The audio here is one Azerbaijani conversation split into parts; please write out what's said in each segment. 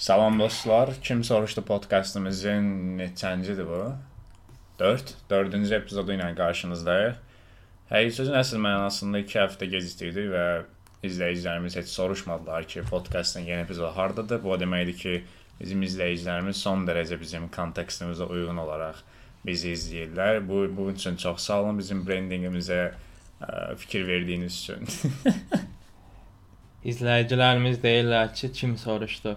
Salam dostlar. Kim soruşdu podkastımızın neçəncidir bu? 4. 4-cü epizodu ilə qarşınızdayıq. Həqiqi sözün əsl mənasında 2 həftə gecikdirdik və izləyicilərimiz heç soruşmadılar ki, podkastın yeni epizodu hardadır. Bu o deməkdir ki, bizim izləyicilərimiz son dərəcə bizim kontekstimizə uyğun olaraq bizi izləyirlər. Bu bunun üçün çox sağ olun bizim brendinqimizə fikir verdiyiniz üçün. İzləyicilərimiz deyirlər ki, kim soruşdu?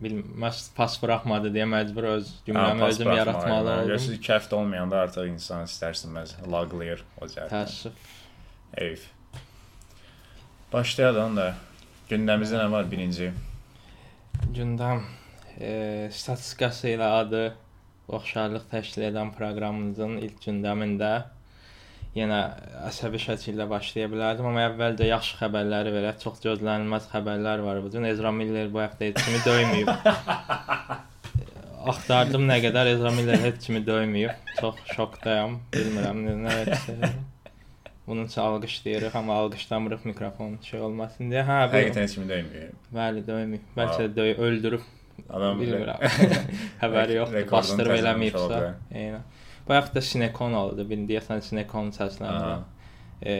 Bilməz pas buraxmadı deyə məcbur öz cümləmi özüm yaratmalı oldum. Görürsüz 2 həftə olmayanda artıq insan istərsinməz laqlayır o cəhətdən. Təəssüf. Eyv. Başlayalım da. Gündəmimizdə nə var birinci? Gündəm e, statistikası ilə adı oxşarlıq təşkil edən proqramımızın ilk gündəmində yenə əsəbi şəkildə başlaya bilərdim, amma əvvəlcə yaxşı xəbərləri verək. Çox gözlənilməz xəbərlər var bu gün. Ezra Miller bu həftə heç kimi döyməyib. Axtardım nə qədər Ezra Miller heç kimi döyməyib. Çox şokdayam. Bilmirəm nə nə etsin. Bunun üçün alqışlayırıq, amma alqışlamırıq mikrofon şey olmasın deyə. Hə, Həqiqətən heç kimi dəyməyib. bəli döyməyib. Bəlkə də öldürüb Adam bilmirəm. Xəbəri yoxdur. Bastırıb eləməyibsə. Eynən. Bu həftə Sinekon aldı. Bilin deyəsən Sinekon səsləndirir. E,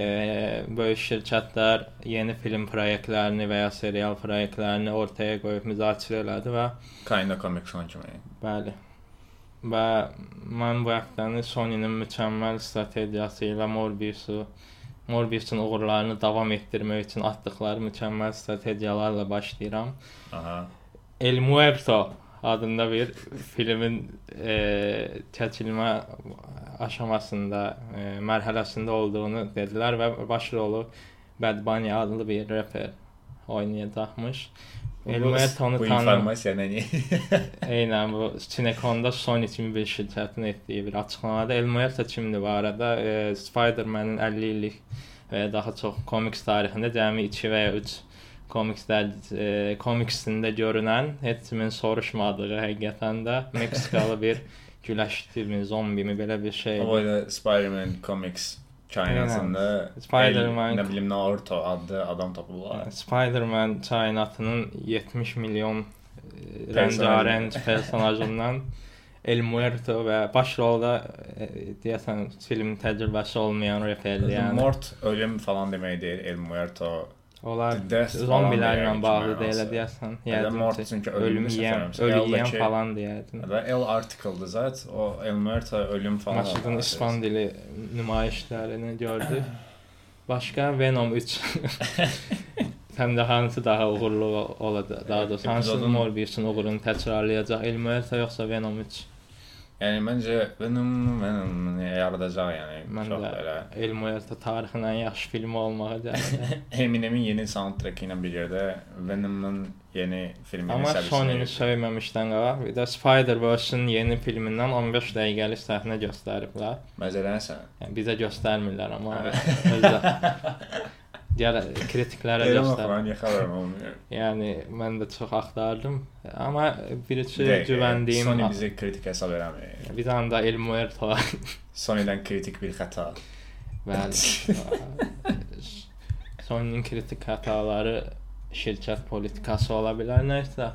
böyük şirkətlər yeni film layihələrini və ya serial layihələrini ortaya qoyub müzakirə elədi və Kinda Comic Con kimi. bəli. Və mən bu həftəni Sony-nin mükəmməl strategiyası ilə Morbius-u Morbius-un uğurlarını davam etdirmək üçün atdıqları mükəmməl strategiyalarla başlayıram. Aha. El Muerto adında bir filmin e, çəkilmə aşamasında, e, mərhələsində olduğunu dedilər və baş rolu Bad Bunny adlı bir rapper oynayacaqmış. El Muerto-nu bu tanım. informasiya nə? Eynən bu Cineconda Sony kimi bir şirkətin etdiyi bir açıqlamada El Muerto kimdir bu arada? E, Spider-Man-in 50 illik və ya daha çox komiks tarixində cəmi 2 və ya 3 komikslər e, komiksində görünən, heç kimin soruşmadığı həqiqətən də Meksikalı bir güləşdirmi, zombimi belə bir şey. O da Spider-Man Comics kainatında Spider-Man- nə bilim Naruto adlı adam tapıblar. Spider-Man kainatının 70 milyon e, Personaj. rəngarəng personajından El Muerto və baş rolda e, deyəsən film təcrübəsi olmayan reperli, Yəni yəni Mort ölüm falan demək deyil, El Muerto. Onlar Death falan zombilərlə deyək bağlı ki, deyilə mənası. deyəsən. Ya da Mort ki, çünki ölüm ölümü yeyən, səfərəmsə. ölü yeyən L-dəki- falan deyərdin. Və El article-dır zət. O El Muerto ölüm falan. Maçın ispan dili nümayişlərini gördük. Başqa Venom 3. Həm də hansı daha uğurlu olacaq? Daha doğrusu hansı Epizodun- Morbius-un uğurunu təkrarlayacaq? El Muerto yoxsa Venom 3? Yəni məncə Venom Venom yaradacaq yəni. Mən Çox də belə. El Muerto tarixin ən yaxşı filmi olmağa gəlir. Eminemin yeni soundtrack ilə bir yerdə Venom'un yeni filminin Amma Sony-ni verir. söyməmişdən qabaq, bir də Spider-Verse-in yeni filmindən 15 dəqiqəlik səhnə göstəriblər. Məzələnsən. Yəni bizə göstərmirlər amma özdə Göstər. falan yaxaram olmuyor. Yəni mən də çox axtardım. Amma birisi Bir dəqiqə, güvəndiyim Sony bizə kritik hesab eləmir. bir dənə də El Muerto Sony'dən kritik bir xəta. bəli. Sony-nin kritik xətaları şirkət politikası ola bilər nəsə.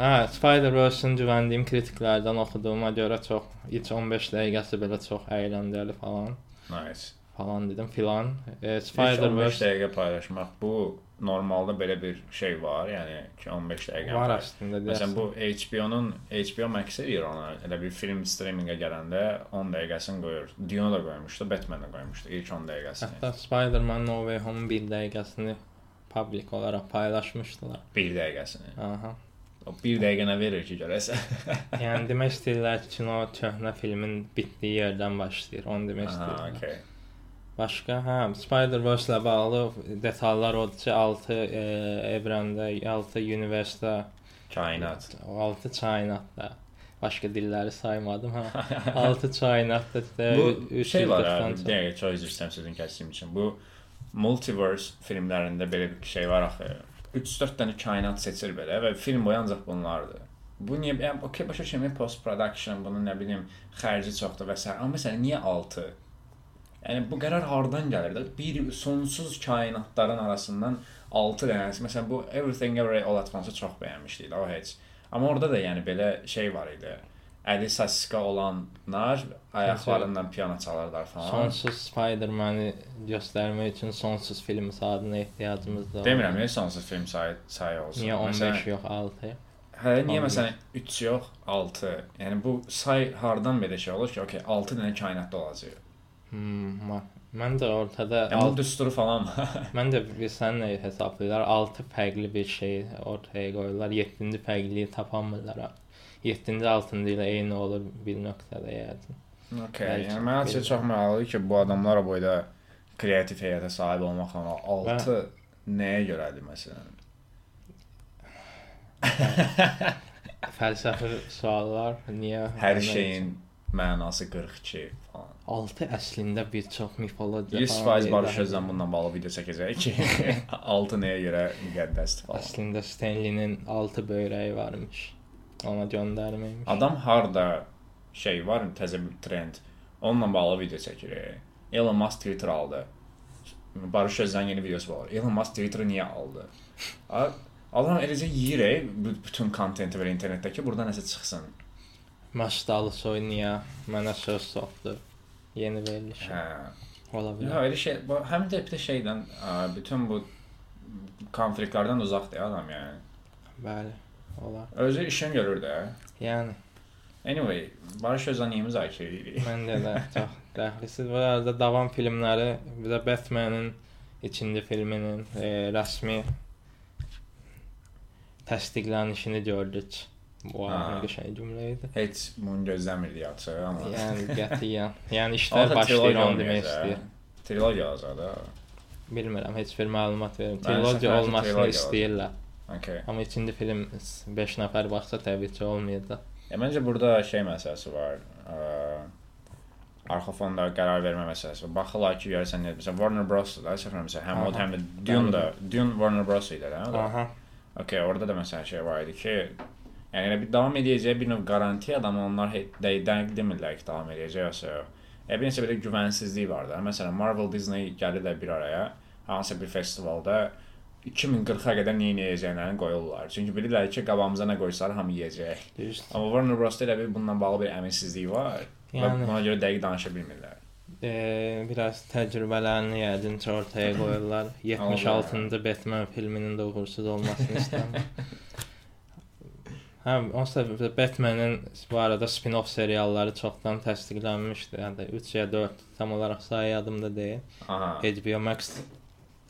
Hə, Spider-Verse-in güvəndiyim kritiklərdən oxuduğuma görə çox ilk 15 dəqiqəsi belə çox əyləncəli falan Nice. Falan dedim filan. E, İlk 15 Spider-Verse dəqiqə paylaşmaq bu normalda belə bir şey var, yəni ki 15 dəqiqə. var əslində Məsələn bu HBO-nun HBO Max edir ona. Elə bir film streaminqə gələndə 10 dəqiqəsini qoyur. Dune da qoymuşdu, Batman da qoymuşdu ilk 10 dəqiqəsini. Hətta Spider-Man No Way Home-un 1 dəqiqəsini publik olaraq paylaşmışdılar. 1 dəqiqəsini. Aha. O 1 dəqiqə nə verir ki, görəsən? Yəni demək istəyirlər ki, kino köhnə filmin bitdiyi yerdən başlayır. Onu demək Aha, istəyirlər. okay. Başqa, hə, Spider-Verse ilə bağlı detallar odur ki, 6 e, evrəndə, 6 universitetdə, Kainat. 6 kainatda başqa dilləri saymadım, hə. 6 kainatda da Bu üç şey var, bir çox. üzr istəyirəm sözün kəsdiyim üçün. Bu multiverse filmlərində belə bir şey var axı. 3-4 dənə kainat seçir belə və film boyu ancaq bunlardır. Bu niyə yəni okey başa düşürəm post production, bunun nə bilim xərci çoxdur və s. amma məsələn niyə 6? Yəni bu qərar hardan gəlir də? Bir sonsuz kainatların arasından 6 dənəsi. Məsələn bu Everything Everywhere All at Once-ı çox bəyənmişdik o heç. Amma orada da yəni belə şey var idi. Əli saska olanlar ayaqlarından piano çalarlar falan. Sonsuz Spider-Man-i göstərmək üçün sonsuz film saatına ehtiyacımız da var. Demirəm, niyə sonsuz film sayı sayı olsun? Niyə 15 Məsələn, yox 6? Hə, niyə 15? məsələn 3 yox, 6? Yəni bu say hardan belə şey olur ki, okey, 6 dənə kainatda olacaq. Hmm, mən də ortada alt- düsturu falan mən də bir sən nə hesablayırlar? 6 fərqli bir şey ortaya qoyurlar. 7-ci fərqliyi tapamırlar. 7-ci 6-cı ilə eyni olur bir nöqtədə yəqin. Bəlkə Yəni mən açıq belə. çox maraqlıdır ki, bu adamlar boyda kreativ heyətə sahib olmaqla 6 nəyə görədir məsələn? Fəlsəfi suallar niyə Hər şeyin mənası 42 falan. 6 əslində bir çox mifologiya 100% Barış Özcan bununla bağlı video çəkəcək ki, 6 nəyə görə müqəddəsdir falan. Əslində Stanley-nin 6 böyrəyi varmış. Ona göndərməymiş. Adam harda şey var, təzə bir trend. Onunla bağlı video çəkir. Elon Musk Twitter aldı. Barış Özcan yeni videosu var. Elon Musk Twitter'ı niyə aldı? Adam eləcə yeyir bütün kontenti var internetdəki, burada nəsə çıxsın. Maşdalı soyniya mənə söz soxdu. Yeni veriliş. Hə. Ola Ya bilər. elə şey, bu həm də bir də şeydən, ə, bütün bu konfliktlərdən uzaqdır adam yəni. Bəli. Olar. Özü işini görür də. Yəni Anyway, Barış Özcan niyə müzakirə edirik? məndə də çox dəxlisiz. Bu arada davam filmləri, bir də Batman-in ikinci filminin e, rəsmi təsdiqlənişini gördük. Hansı qəşəng cümlə idi. Heç bunu gözləmirdik amma. Yəni qətiyyən. Yəni işlər başlayır onu demək istəyir. Trilogiya olacaq da. Bilmirəm, heç bir məlumat verim. Trilogiya olmasını istəyirlər. Okay. Amma ikinci film 5 nəfər baxsa təbii ki, olmayacaq. Ya məncə burada şey məsələsi var. Ə, arxa fonda qərar vermə məsələsi. Baxırlar ki, görəsən nə, məsələn Warner Bros. da səfərəmsə həm o həm də Dune da, Dune Warner Bros. idi də. Aha. Okay, orada da məsələn şey var idi ki, yəni elə bir davam edəcəyi bir növ garanti adam onlar dəqiq demirlər ki, davam edəcək yoxsa yox. Ya bir neçə belə güvənsizlik var da. Məsələn Marvel Disney gəlirlər bir araya, hansısa bir festivalda 2040-a qədər nə edəcəklərini qoyurlar. Çünki bilirlər ki, qabağımıza nə qoysalar hamı yeyəcək. Düzdür. Amma Warner Bros-da elə bir bununla bağlı bir əminsizlik var. Yəni buna görə dəqiq danışa bilmirlər. e, biraz təcrübələrini yəqin ortaya qoyurlar. 76-cı Batman filminin də uğursuz olmasını istəmir. Hə, onsuz da Batman-in bu arada spin-off serialları çoxdan təsdiqlənmişdi. Yəni 3 ya 4 tam olaraq sayı yadımda deyil. Aha. HBO Max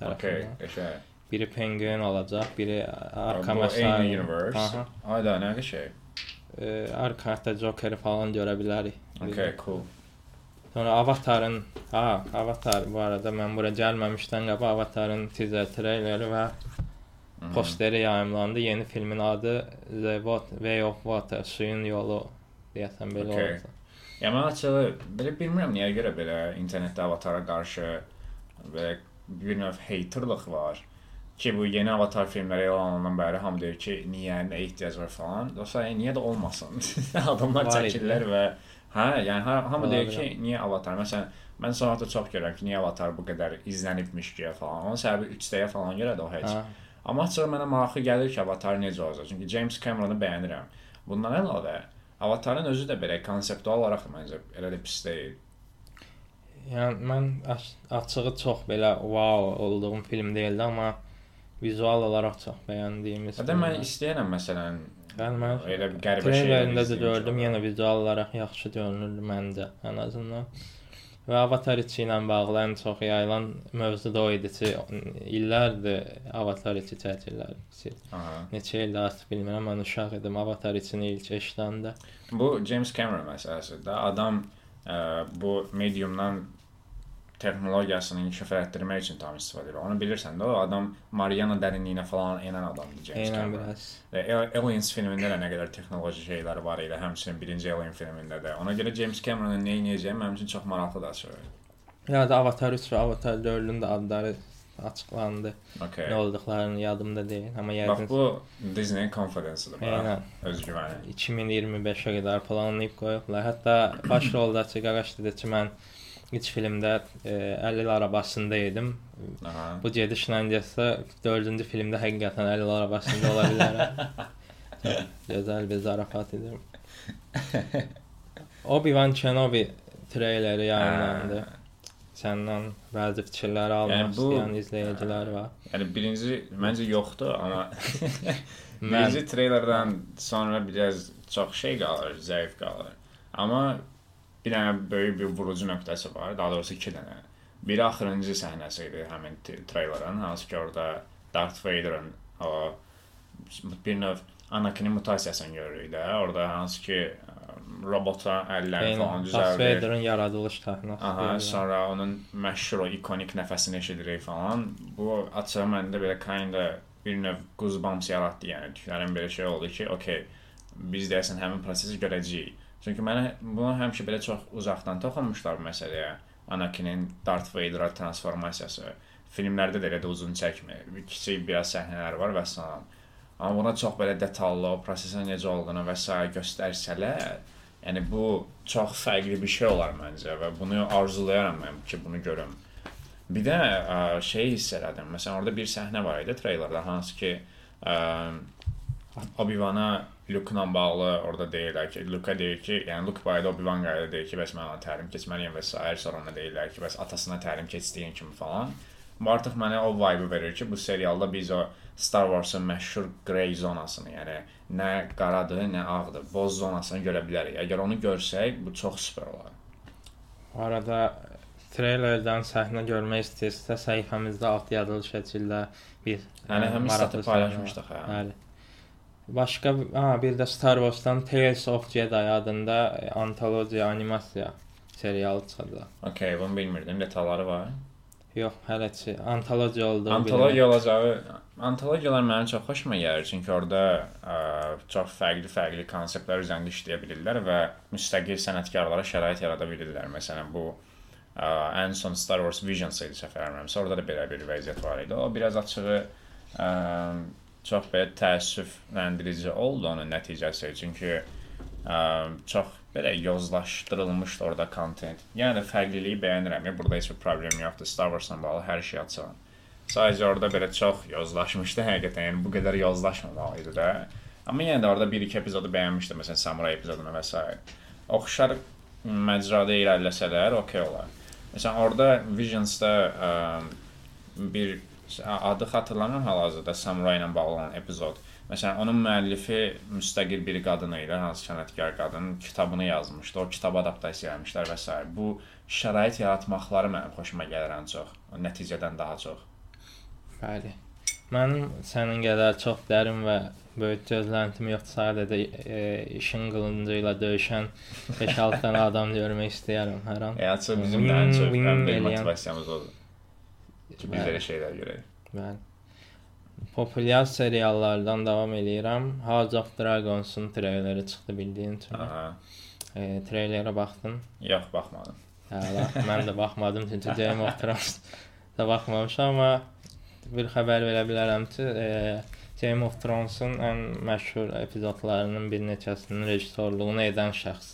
Okay, tərəfindən. qəşəng. Biri Penguin olacaq, biri Arkham Bu eyni Asylum. universe. Aha. Ayda nə qəşəng. E, arxada Joker-i falan görə bilərik. Okay, cool. Sonra Avatarın, ha, Avatar bu arada mən bura gəlməmişdən qabaq Avatarın teaser treyleri və Mhm. Posteri yayımlandı. Yeni filmin adı The Way of Water, suyun yolu deyəsən belə Okay. oldu. Ya mən açığı belə bilmirəm niyə görə belə internetdə avatara qarşı belə bir növ haterlıq var. Ki bu yeni avatar filmləri elan olunan bəri hamı deyir ki, niyə, nə ehtiyac var falan. Dostlar, e, niyə də olmasın? Adamlar çəkirlər və hə, yəni ha- hamı Ola deyir ki, niyə avatar? Məsələn, mən sonradan çox görürəm ki, niyə avatar bu qədər izlənibmiş ki falan. Onun səbəbi 3D-yə falan görə də o heç. Ha, Amma açığı mənə maraqlı gəlir ki, Avatar necə olacaq. Çünki James Cameronu bəyənirəm. Bundan əlavə Avatarın özü də belə konseptual olaraq məncə elə də pis deyil. yəni mən aç- açığı çox belə wow olduğum film deyildi, amma vizual olaraq çox bəyəndiyimiz. Hətta mən istəyirəm məsələn Yəni mən elə qəribə Treylerində də gördüm, yenə vizual olaraq yaxşı görünürdü məncə ən azından. Və Avatar 2 ilə bağlı ən çox yayılan mövzu da o idi ki, illərdir Avatar 2 çəkirlər. Neçə ildir artıq bilmirəm, mən uşaq idim Avatar 2-ni ilk eşidəndə. Bu James Cameron məsələsidir də. Adam ə, bu mediumdan texnologiyasını inkişaf etdirmək üçün tam istifadə edir. Onu bilirsən də, o adam Mariana dərinliyinə falan enən adamdır James Eynən Cameron. Və Al- Aliens filmində də nə qədər texnoloji şeylər var idi, həmçinin birinci Alien filmində də. Ona görə James Cameronun nə edəcəyi mənim üçün çox maraqlıdır açığı. Ya da Avatar 3 və Avatar 4-ün də adları açıqlandı. Okay. Nə olduqlarını yadımda deyil, amma Bax yəqin bu Disney bax, Eynən. Özgüvəni. 2025-ə qədər planlayıb qoyublar. Hətta baş roldakı qardaş dedi ki, mən İlk filmdə e, 50 arabasında idim. Aha. Bu gedişlə getsə 4-cü filmdə həqiqətən 50 arabasında ola bilərəm. Gözəl bir zarafat idi. Obi-Wan Kenobi treyleri yayınlandı. Səndən bəzi fikirləri almaq Yəni yəni bu- istəyən izləyicilər var. Yəni birinci məncə yoxdur, amma birinci treylerdən sonra biraz çox şey qalır, zəif qalır. Amma bir dənə böyük bir vurucu nöqtəsi var, daha doğrusu 2 dənə. Biri axırıncı səhnəsi idi həmin treylerin, hansı ki orada Darth Vader'ın o bir növ Anakin'in mutasiyasını görürük də. Orada hansı ki robota əlləri falan Darth düzəldir. Vader'ın yaradılış təhnası. Aha, sonra onun məşhur o ikonik nəfəsini eşidirik falan. Bu açığı məndə belə kinda bir növ goosebumps yaratdı, yəni tüklərim belə şey oldu ki, okey, biz deyəsən həmin prosesi görəcəyik. Çünki mənə bunu həmişə belə çox uzaqdan toxunmuşlar bu məsələyə. Anakin'in Darth Vader transformasiyası. Filmlərdə də elə də uzun çəkmir. Kiçik biraz səhnələr var və salam. Amma buna çox belə detallı o prosesin necə olduğunu və s. göstərsələr, yəni bu çox fərqli bir şey olar məncə və bunu arzulayaram mən ki, bunu görüm. Bir də ə, şey hiss elədim. Məsələn, orada bir səhnə var idi treylerdə hansı ki, Obi-Wan-a Luke-la bağlı orada deyirlər ki, Luke deyir ki, yəni Luke barədə Obi-Wan qayda deyir ki, bəs mən ona təlim keçməliyəm və s. sonra ona deyirlər ki, bəs atasına təlim keçdiyin kimi falan. Bu artıq mənə o vibe verir ki, bu serialda biz o Star Wars-un məşhur grey zonasını, yəni nə qaradır, nə ağdır, boz zonasını görə bilərik. Əgər onu görsək, bu çox super olar. Bu arada treylerdən səhnə görmək istəyirsə, səhifəmizdə alt yazılı şəkildə bir Yəni e, həmin statı paylaşmışdıq hə. Bəli. Başqa ha bir də Star Wars-dan Tales of Jedi adında e, antologiya animasiya serialı çıxacaq. Okay, bunu bilmirdim. Detalları var. Yox, hələ ki antologiya olduğu Antologiya olacağı antologiyalar mənim çox xoşuma gəlir, çünki orada ə, çox fərqli-fərqli konseptlər üzərində işləyə bilirlər və müstəqil sənətkarlara şərait yarada bilirlər. Məsələn, bu ə, ən son Star Wars Visions idi səhv eləmirəmsə, orada da belə bir vəziyyət var idi. O biraz açığı ə, çox belə təəssüfləndirici oldu onun nəticəsi, çünki ə, çox belə yozlaşdırılmışdı orada kontent. Yəni fərqliliyi bəyənirəm. Burada heç bir problem yoxdur. Star Wars-la bağlı hər şey açıqam. Sadəcə orada belə çox yozlaşmışdı həqiqətən. Yəni bu qədər yozlaşmamalı idi də. Amma yenə də orada 1-2 epizodu bəyənmişdim, məsələn, Samurai epizodunu və s. Oxşar məcrada irəliləsələr, okey olar. Məsələn, orada Visions-da ə, bir adı xatırlamıram hal-hazırda Samurai ilə bağlı olan epizod. Məsələn, onun müəllifi müstəqil bir qadın idi, hansı sənətkar qadın kitabını yazmışdı. O kitabı adaptasiya etmişlər və s. Bu şərait yaratmaqları mənim xoşuma gəlir ən çox. Nəticədən daha çox. Bəli. Mənim sənin qədər çox dərin və böyük gözləntim yoxdur. Sadəcə e, işin qılıncı ilə döyüşən 5-6 dənə adam görmək istəyirəm hər an. E, açıq bizim də ən çox motivasiyamız odur. Ki biz belə şeylər görək. Bəli. Populyar seriallardan davam eləyirəm. House of Dragons-un treyleri çıxdı bildiyin kimi. Aha. E, treylerə baxdın? Yox, baxmadım. Hələ mən də baxmadım çünki Game of Thrones da baxmamışam amma bir xəbər verə bilərəm ki, e, Game of Thrones-un ən məşhur epizodlarının bir neçəsinin rejissorluğunu edən şəxs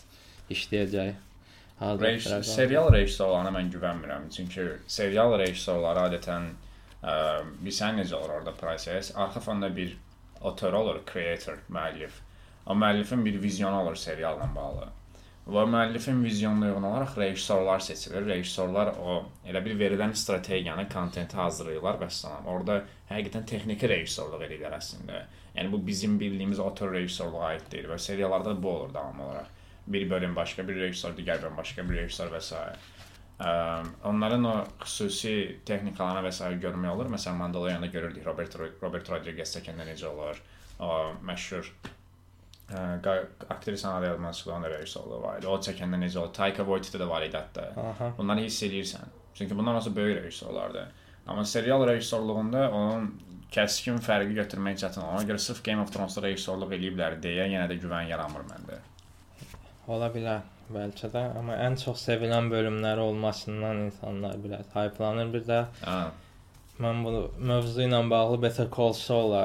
işləyəcək. House of Rejis Dragons. serial rejissorlarına mən güvənmirəm. Çünki serial rejissorları adətən ə, bilsən necə olur orada proses? Arxa fonda bir autor olur, creator, müəllif. O müəllifin bir vizyonu olur serialla bağlı. Və müəllifin vizyonuna uyğun olaraq rejissorlar seçilir. Rejissorlar o elə bir verilən strategiyanı, kontenti hazırlayırlar və salam. Orada həqiqətən texniki rejissorluq edirlər əslində. Yəni bu bizim bildiyimiz autor rejissorluğa aid deyil və seriallarda bu olur davamlı olaraq. Bir bölüm başqa bir rejissor, digər bölüm başqa bir rejissor və s. Ə, onların o xüsusi texnikalarına və s. görmək olur. Məsələn, Mandalorian-da görürdük Robert Robert Rodriguez çəkəndə necə olur. O məşhur ə, aktrisanın adı yadıma çıxdı, onun da rejissorluğu var idi. O çəkəndə necə olur. Taika Waititi də var idi hətta. Aha. Bunları hiss eləyirsən. Çünki bunlar olsa böyük rejissorlardır. Amma serial rejissorluğunda onun kəskin fərqi götürmək çətin. Ona görə sırf Game of Thrones-da rejissorluq eləyiblər deyə yenə də güvən yaranmır məndə. Ola bilər bəlkə də, amma ən çox sevilən bölümləri olmasından insanlar biraz hypelanır. Bir də Hə. mən bu mövzu ilə bağlı Better Call Saul-a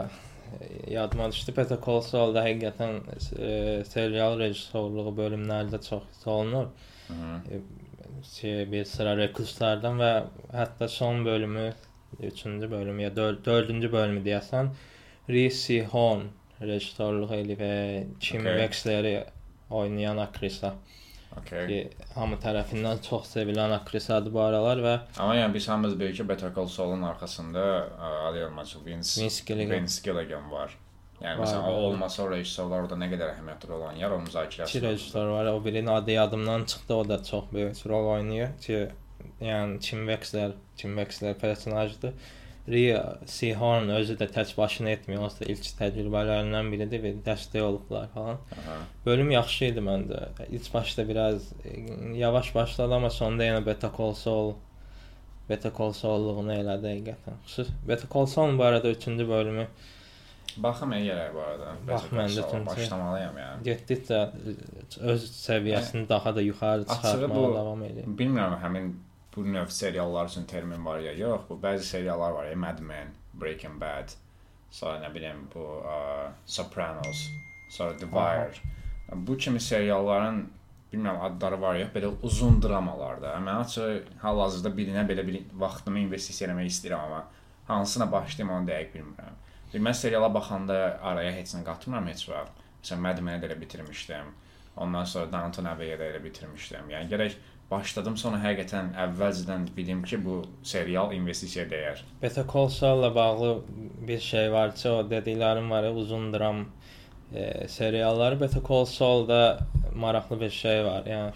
e, yadıma düşdü. Better Call Saul-da həqiqətən e, serial rejissorluğu bölümlərdə çox hiss olunur. Mhm. şey, bir sıra Reclus'lardan və hətta son bölümü, 3-cü bölümü ya 4-cü bölümü deyəsən, Reese Hon rejissorluq eləyib və Kim Okay. Wexleri oynayan aktrisa Okay. ki, hamı tərəfindən çox sevilən aktrisadır bu aralar və Amma yəni biz hamımız bilirik ki, Better Call Saul'un arxasında ə, Ali Elmaçı, Vince, Vince Gilligan. Vince Gilligan var. Yəni Var, məsələn, o olmasa o rejissorlar orada nə qədər əhəmiyyətli oynayar, onun iki müzakirəsi. rejissor var. O birinin adı yadımdan çıxdı, o da çox böyük rol oynayır ki, yəni Kim Wexler, Kim Wexler personajdır. Ria Seahorn özü də tək başına etmiyor. Onsuz da ilk təcrübələrindən biridir və dəstək olublar falan. Aha. Bölüm yaxşı idi məndə. İlk başda biraz e, yavaş başladı amma sonda yenə Better Call Saul Better Call Saul-luğunu elədi həqiqətən. Xüsus Better Call Saul bu arada 3-cü bölümü Baxım elə bu arada. Bax, Better Call mən də Saul, tüncü. başlamalıyam yəni. getdikcə öz səviyyəsini daha da yuxarı çıxartmağa davam edir. Bilmirəm həmin bu növ seriallar üçün termin var ya yox. Bu bəzi seriallar var ya Mad Men, Breaking Bad, sonra nə bilim bu ə, Sopranos, sonra The Wire. Bu kimi serialların bilmirəm adları var ya, belə uzun dramalarda. Mən açıq hal-hazırda birinə belə bir vaxtımı investisiya eləmək istəyirəm amma hansına başlayım onu dəqiq bilmirəm. Mən seriala baxanda araya heç nə qatmıram heç vaxt. Məsələn, Mad Men-i də elə bitirmişdim. Ondan sonra Downton Abbey-i də elə bitirmişdim. Yəni gərək başladım sonra həqiqətən əvvəlcədən bilim ki, bu serial investisiya dəyər. Better Call Saul-la bağlı bir şey var ki, o dediklərim var uzun dram e, serialları. Better Call Saul-da maraqlı bir şey var. Yəni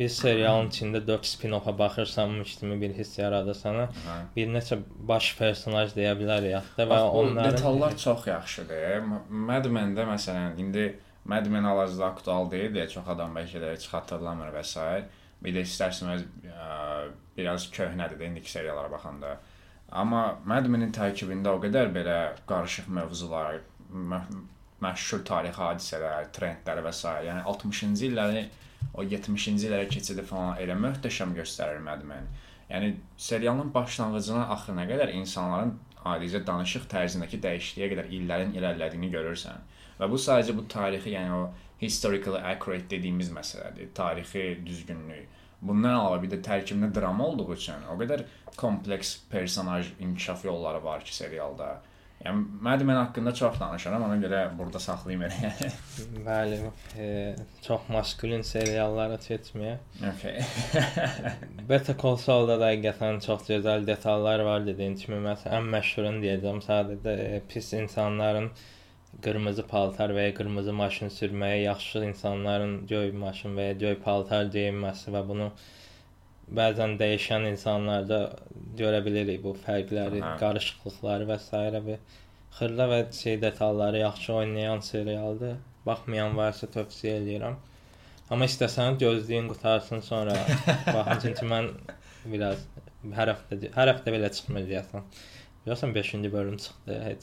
bir serialın içində 4 spin-offa baxırsanmış kimi bir hiss yaradır sana. Hə. Bir neçə baş personaj deyə bilərik hətta və Bax, onların detallar çox yaxşıdır. Mad Men-də məsələn indi Mad Men hal-hazırda aktual deyil deyə çox adam bəlkə də heç xatırlamır və s. Bir də istərsiniz biraz köhnədir də indiki seriallara baxanda. Amma Mad Men-in tərkibində o qədər belə qarışıq mövzular, mə- məşhur tarixi hadisələr, trendlər və s. yəni 60-cı illəri o 70-ci illərə keçidi falan elə möhtəşəm göstərir Mad Men. Yəni serialın başlanğıcından axırına qədər insanların adicə danışıq tərzindəki dəyişikliyə qədər illərin irəlilədiyini görürsən. Və bu sadəcə bu tarixi, yəni o historically accurate dediyimiz məsələdir, tarixi düzgünlük. Bundan əlavə bir də tərkibində drama olduğu üçün o qədər kompleks personaj inkişaf yolları var ki serialda. Yəni Men haqqında çox danışaram, ona görə burada saxlayım elə. bəli, e, çox maskulin seriallara keçməyə. okay. Better Call Saul-da da həqiqətən çox gözəl detallar var dediyin kimi. Məsələn, ən məşhurunu deyəcəm, sadəcə e, pis insanların qırmızı paltar və ya qırmızı maşın sürməyi, yaxşı insanların göy maşın və ya göy paltar geyinməsi və bunu bəzən dəyişən insanlarda görə bilirik bu fərqləri, Aha. qarışıqlıqları və s. və xırda və şey detalları yaxşı oynayan serialdır. Baxmayan varsa tövsiyə edirəm. Amma istəsən gözləyin qutarsın sonra baxın çünki mən biraz hər həftə hər həftə belə deyəsən. Görsən 5-ci bölüm çıxdı, heç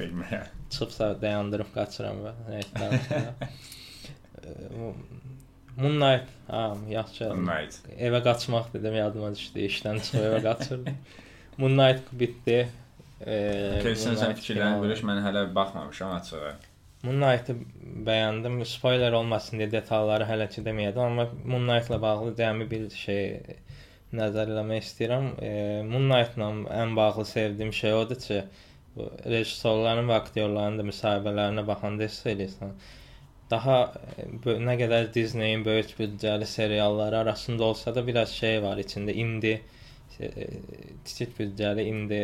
Bilmirəm. çıxıbsa dayandırıb qaçıram və heç danışmıram. Moonlight, ha, yaxşı. Night. Evə qaçmaq dedim, yadıma düşdü. İşdən çıxıb evə qaçırdım. Moonlight bitdi. Eee, Kesin sən fikirlərini bölüş, mən hələ baxmamışam açığı. Moonlight-ı bəyəndim. Spoiler olmasın deyə detalları hələ ki deməyəcəm, amma Moonlight-la bağlı cəmi bir şey nəzərləmək istəyirəm. E, Moonlight-la ən bağlı sevdiyim şey odur ki, rejissorların və aktyorların da müsahibələrinə baxanda hiss edirsən. Daha e, nə qədər Disney-in böyük büdcəli serialları arasında olsa da biraz şey var içində indi e, kiçik büdcəli indi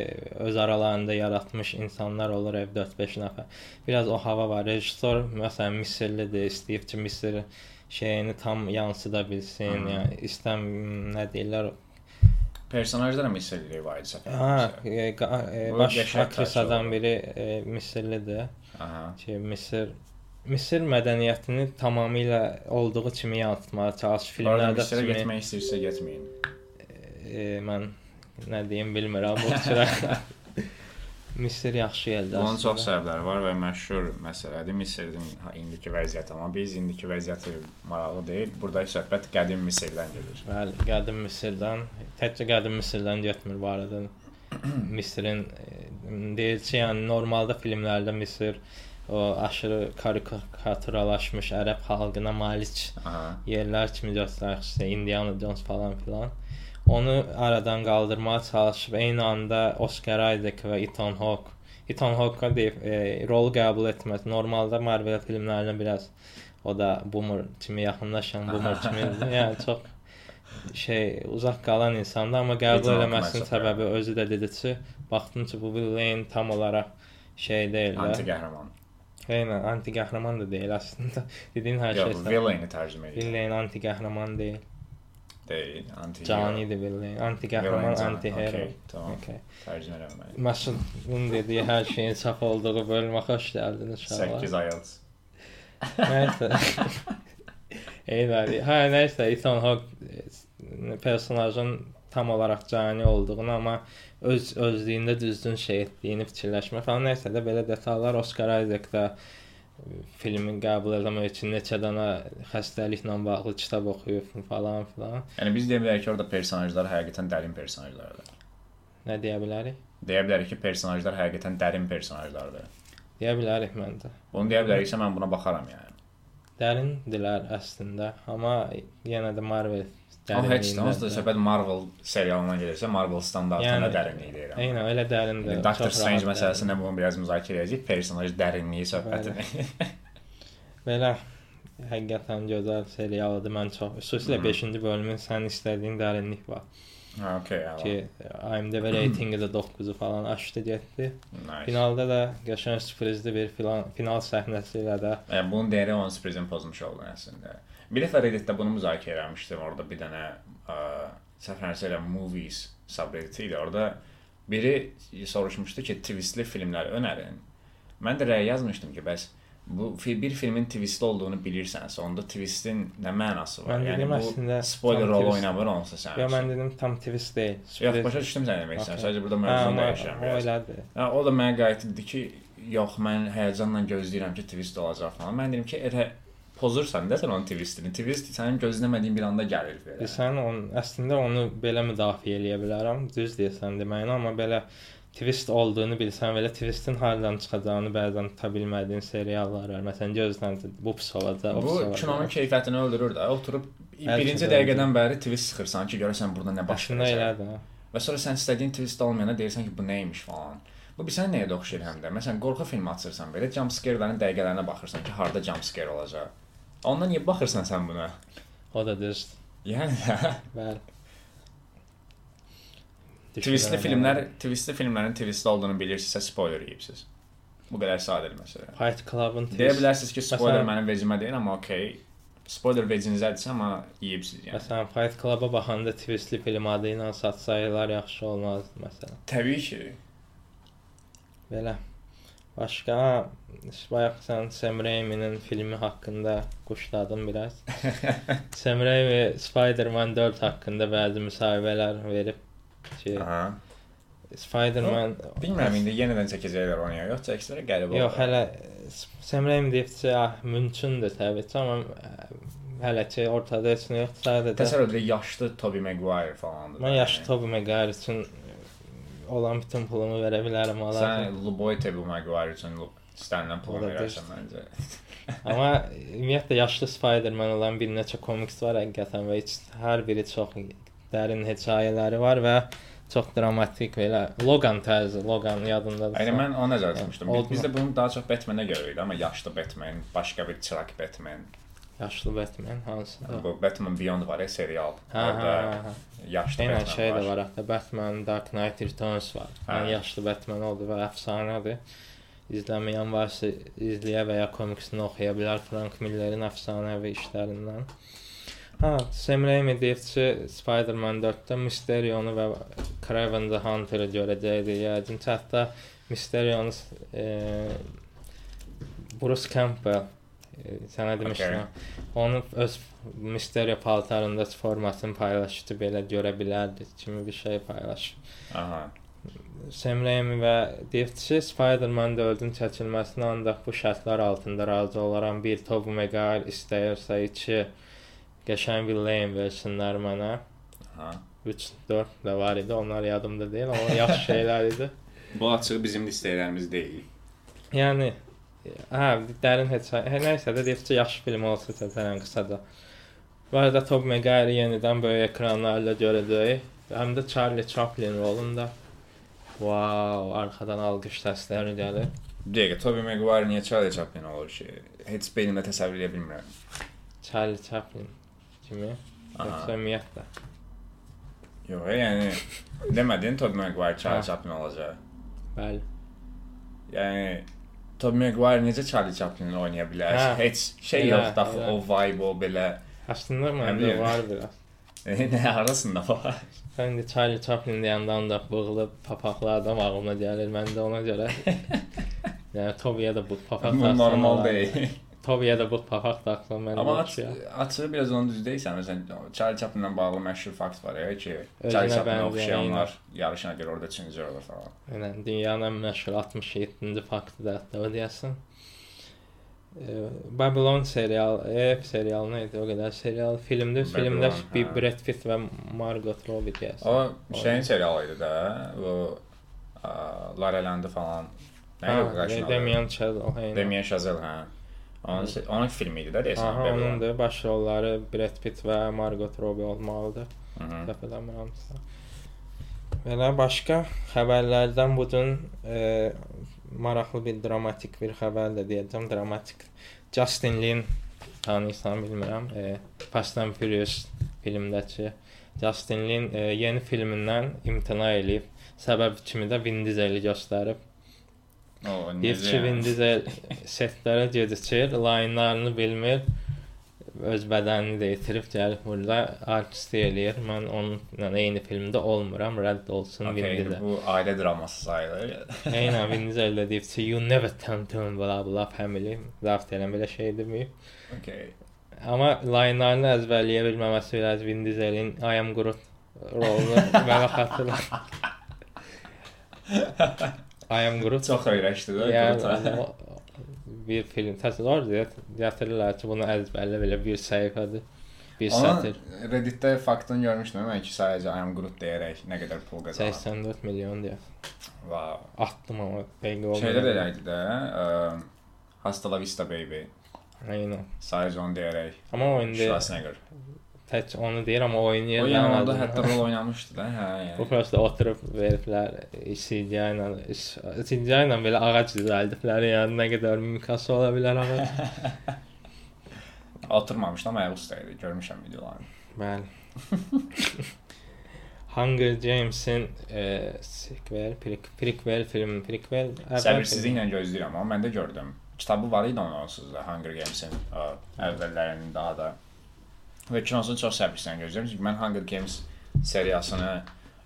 öz aralarında yaratmış insanlar olur ev 4-5 nəfər. Biraz o hava var. Rejissor məsələn Misirlidir, istəyib ki, Misir şeyini tam yansıda bilsin. Hı. Yəni istəm nə deyirlər? Personajlar Misirli var idi səfər. Ha, e, e, baş aktrisadan biri e, Misirlidir. Aha. Ki, Misir Misir mədəniyyətini tamamilə olduğu kimi yansıtmağa çalışır Filmlərdə. Misirə kimi- getmək istəyirsə getməyin. e, mən nə deyim bilmirəm bu fikirə. Misir yaxşı yerdə. Bunun çox səbəbləri var və məşhur məsələdir Misirin indiki vəziyyəti, amma biz indiki vəziyyəti maraqlı deyil. Burada söhbət qədim Misirdən gedir. Bəli, qədim Misirdən, təkcə qədim Misirdən getmir bu arada. Misirin e, deyir ki, yəni normalda filmlərdə Misir o aşırı karikaturalaşmış ərəb xalqına malik Aha. yerlər kimi göstərir, işte Indiana Jones falan filan. Onu aradan qaldırmağa çalışıb eyni anda Oscar Isaac və Ethan Hawke Ethan Hawke deyib e, rol qəbul etməz. Normalda Marvel filmlərinə biraz o da boomer kimi yaxınlaşan boomer kimi, yəni çox şey uzaq qalan insandır, amma qəbul eləməsinin səbəbi özü də dedi ki, baxdım ki, bu Will Lane tam olaraq şey deyil Anti də. qəhrəman. Eynən, anti qəhrəman da deyil əslində. Dediyin hər şey. Yox, villain'i tərcümə edir. Will Lane anti qəhrəman deyil. Deyil, anti. Canidir Lane. Anti qəhrəman, anti hero. Okay, tamam. Okay. Tərcümə eləmək. Məsudun dediyi hər şeyin saf olduğu bölümə xoş gəldiniz uşaqlar. 8 IELTS. Nəysə. Eylədi. Hə, nəysə, Ethan Hawke personajın tam olaraq cani olduğunu, amma öz özlüyündə düzgün şey etdiyini fikirləşmə falan nəysə də belə detallar Oscar Isaac da e, filmi qəbul etmək üçün neçə dənə xəstəliklə bağlı kitab oxuyub falan filan. Yəni biz deyə bilərik ki, orada personajlar həqiqətən dərin personajlardır. Nə deyə bilərik? Deyə bilərik ki, personajlar həqiqətən dərin personajlardır. Deyə bilərik məndə. Bunu deyə biləriksə mən buna baxaram yəni. Dərindirlər əslində, amma yenə də Marvel Amma heç də onsuz da söhbət Marvel serialından gəlirsə, Marvel standartına Yəni, dərinlik deyirəm. Eynən, elə dərindir. Yəni, Doctor Strange məsələsində bunu biraz müzakirə edəcəyik, personaj dərinliyi söhbətini. Belə həqiqətən gözəl serialdır. Mən çox, xüsusilə Mhm. 5-ci bölümün sən istədiyin dərinlik var ha, okay, ki, yəni. IMDb reytinqi də 9-u falan aşdı getdi. Nice. Finalda da qəşəng sürprizli bir filan, final səhnəsi ilə də Yəni bunu deyərək onun sürprizini pozmuş oldun əslində. Bir dəfə Reddit-də bunu müzakirə etmişdim. Orada bir dənə ə, səhvlərsə elə movies subreddit idi. Orada biri soruşmuşdu ki, twistli filmlər önərin. Mən də rəy yazmışdım ki, bəs bu bir filmin twistli olduğunu bilirsənsə, onda twistin nə mənası var? Mən yəni dedim bu əslində spoiler rol oynamır onsa sən. Ya mən dedim tam twist deyil. Yox, başa düşdüm sən demək istəyirsən. Okay. Sadəcə burada Hə, mövzunu dəyişirəm o elədir. Ha, o da mənə qayıt dedi ki, yox, mən həyəcanla gözləyirəm ki, twist olacaq falan. Mən dedim ki, elə pozursan da sən onun twistini. Twist sənin gözləmədiyin bir anda gəlir belə. Sən on əslində onu belə müdafiə eləyə bilərəm. Düz deyirsən deməyinə, amma belə twist olduğunu bilsən, belə twistin hardan çıxacağını bəzən tuta bilmədiyin seriallar var. Məsələn, gözlən bu pis olacaq, o Bu pis olacaq. kinonun keyfiyyətini öldürür də. Oturub Bəlkə birinci də dəqiqədən bəri twist sıxırsan ki, görəsən burada nə baş verəcək. Və sonra sən istədiyin twist olmayana deyirsən ki, bu nəymiş falan. Bu bir sənə nəyə oxşayır həm də. Məsələn, qorxu filmi açırsan belə jump scare-lərin dəqiqələrinə baxırsan ki, harda jump scare olacaq. Ondan niyə baxırsan sən buna? O da düz. Yəni də Bəli. twistli filmlər, twistli filmlərin twistli olduğunu bilirsinizsə spoiler yeyibsiz. Bu qədər sadədir məsələ. Fight Club-ın Deyə bilərsiniz ki, spoiler Məsələn- mənim vecimə deyil, amma okey. Spoiler vecinizdədirsə, amma yeyibsiz yəni. Məsələn, Fight Club-a baxanda twistli film adı ilə satsaydılar yaxşı olmazdı məsələn. Təbii ki. Belə. Başqa bayaq sən Sam Raimi-nin filmi haqqında quşladın biraz. Sam Raimi Spider-Man 4 haqqında bəzi müsahibələr verib ki, Aha. Spider-Man Bilmirəm indi yenidən çəkəcəklər onu ya, yoxsa əksərə qəribə Yox, hələ Sam Raimi deyib ki, ah, mümkündür təbii ki, amma ə, hələ ki ortada heç nə yoxdur. Sadəcə Təsəvvür edin yaşlı Tobey Maguire falandır. mən yaşlı yəni. Tobey Maguire üçün olan bütün pulumu verə bilərəm alarım. Sən Luboy Tobey Maguire üçün istənilən pulu verərsən məncə. Amma ümumiyyətlə yaşlı Spider-Man olan bir neçə komiks var həqiqətən və heç hər biri çox dərin hekayələri var və çox dramatik belə Logan tərzi, Logan yadındadır. Yəni mən ona nəzərdə tutmuşdum. Biz, bizdə bunu daha çox Batman-ə idi, amma yaşlı Batman, başqa bir çıraq Batman. Yaşlı Batman hansı? Bu Batman Beyond var serial. Hə, hə, hə, hə. yaşlı Eynən Batman şey var. də var hətta Batman Dark Knight Returns var. Hə. Yəni yaşlı Batman oldu və əfsanədir. İzləməyən varsa izləyə və ya komiksini oxuya bilər Frank Millerin əfsanəvi işlərindən. Ha, Sam Raimi deyir ki, Spider-Man 4-də Mysterio-nu və Kraven the Hunter-ı görəcəkdik. Yəqin hətta Mysterio-nu e, Bruce Campbell sənə demişdim. Onu öz Mysterio paltarında formasını paylaşdı, belə görə bilərdi kimi bir şey paylaşıb. Aha. Sam Raimi və deyir ki, Spider-Man 4-ün çəkilməsinə ancaq bu şərtlər altında razı olaram. Bir Tobey Maguire istəyirsə, iki qəşəng bir Lane versinlər mənə. Aha. 3 4 də var idi. Onlar yadımda deyil, amma yaxşı şeylər idi. Bu açığı bizim listələrimiz deyil. Yəni hə, dərin heç hə, nəysə də ki, yaxşı film olsa çəkərəm qısaca. Bu arada Tobey Maguire yenidən böyük ekranlarla görəcəyik. Həm də Charlie Chaplin rolunda. Wow, arxadan alqış səsləri gəlir. Bir dəqiqə, Tobey Maguire niyə Charlie Chaplin olur ki? Heç beynimdə təsəvvür edə bilmirəm. Charlie Chaplin kimi. Yoxsa ümumiyyətlə. Yox, yəni demədin Tobey Maguire Charlie Ha. Chaplin olacaq. Bəli. Yəni Tobey Maguire necə Charlie Chaplin oynaya bilər? Hə. Heç şey Elə, yoxdur axı o vibe o belə. Əslində məndə var biraz. nə arasında var? Sən də Charlie Chaplin deyəndə da bığlı papaqlı adam ağlıma gəlir. Mən də ona görə Yəni Tobiyə də bu papaq Bu normal deyil. Tobiyə də bu papaq taxsam mən Amma də aç, şey. açığı biraz onu düz deyirsən. Məsələn, Charlie Chaplinlə bağlı məşhur fakt var ya ki, Özünə Charlie Chaplin bənzəyən oxşayanlar yarışına görə orada üçüncü olur falan. Yəni dünyanın ən məşhur 67-ci faktı da hətta o deyəsən. Ee, Babylon serial, ev serialı nə idi? O qədər serial, filmdə, filmdə Babylon, bir hə. Brad Pitt və Margot Robbie deyəsən. O şeyin serialı idi da. Bu a, La La Land'ı falan. Nə Hə, yox qarşına. Damien Chazelle. Damien Chazelle, hə. Onun se- onun filmi idi də deyəsən. Aha, Babylon. onun da baş rolları Brad Pitt və Margot Robbie olmalıdır. Səhv eləmirəmsə. Belə başqa xəbərlərdən bu gün e, maraqlı bir dramatik bir xəbər də deyəcəm. Dramatik. Justin Lin tanıyırsan bilmirəm. E, Fast and Furious filmdəki Justin Lin e, yeni filmindən imtina eləyib. Səbəb kimi də Vin Diesel göstərib. O Vin Diesel setlərə gecikir, layinlarını bilmir. Öz bədənini də itirib gəlib burada artistlik eləyir. Mən onunla eyni filmdə olmuram, rədd olsun Okay, Diesel. bu ailə draması sayılır. Eynən Vin Diesel də deyib ki, you never turn to bla bla family. Zaft elə belə şey deməyib. Okay. Amma layinlarını əzbərləyə bilməməsi biraz Vin Dieselin I am Groot rolunu mənə xatırlar. I am Groot Çox öyrəşdi də. Yəni Yəni, o- bir film təsəvvür deyə gətirirlər ki, bunu əzbərlə belə bir səhifədir. Bir Amma sətr. Redditdə faktını görmüşdüm mən ki, sadəcə I am Groot deyərək nə qədər pul qazanır. 84 milyon deyə. Wow. Atdım amma dəqiq oldu. Şeylər elə idi də. ə, Hasta la vista baby. Aynen. Sadəcə onu deyərək. Amma o indi Schwarzenegger. Tək onu deyir amma oynayır. O adını. hətta rol oynamışdı da, hə, Bu yəni. prosta oturub veriblər CGI ilə CGI ilə belə ağac düzəldiblər. Yəni nə qədər mümkünsə ola bilər ağac. Oturmamışdı amma ayaq üstə idi. Görmüşəm videolarını. Bəli. Hunger Games-in e, sequel, prequel, prequel film, prequel. Səbirsizliklə gözləyirəm amma mən də gördüm. Kitabı var idi onun onsuz da Hunger Games-in əvvəllərinin daha da. Və kinosunu çox səbirsizlə gözləyirəm çünki mən Hunger Games seriyasını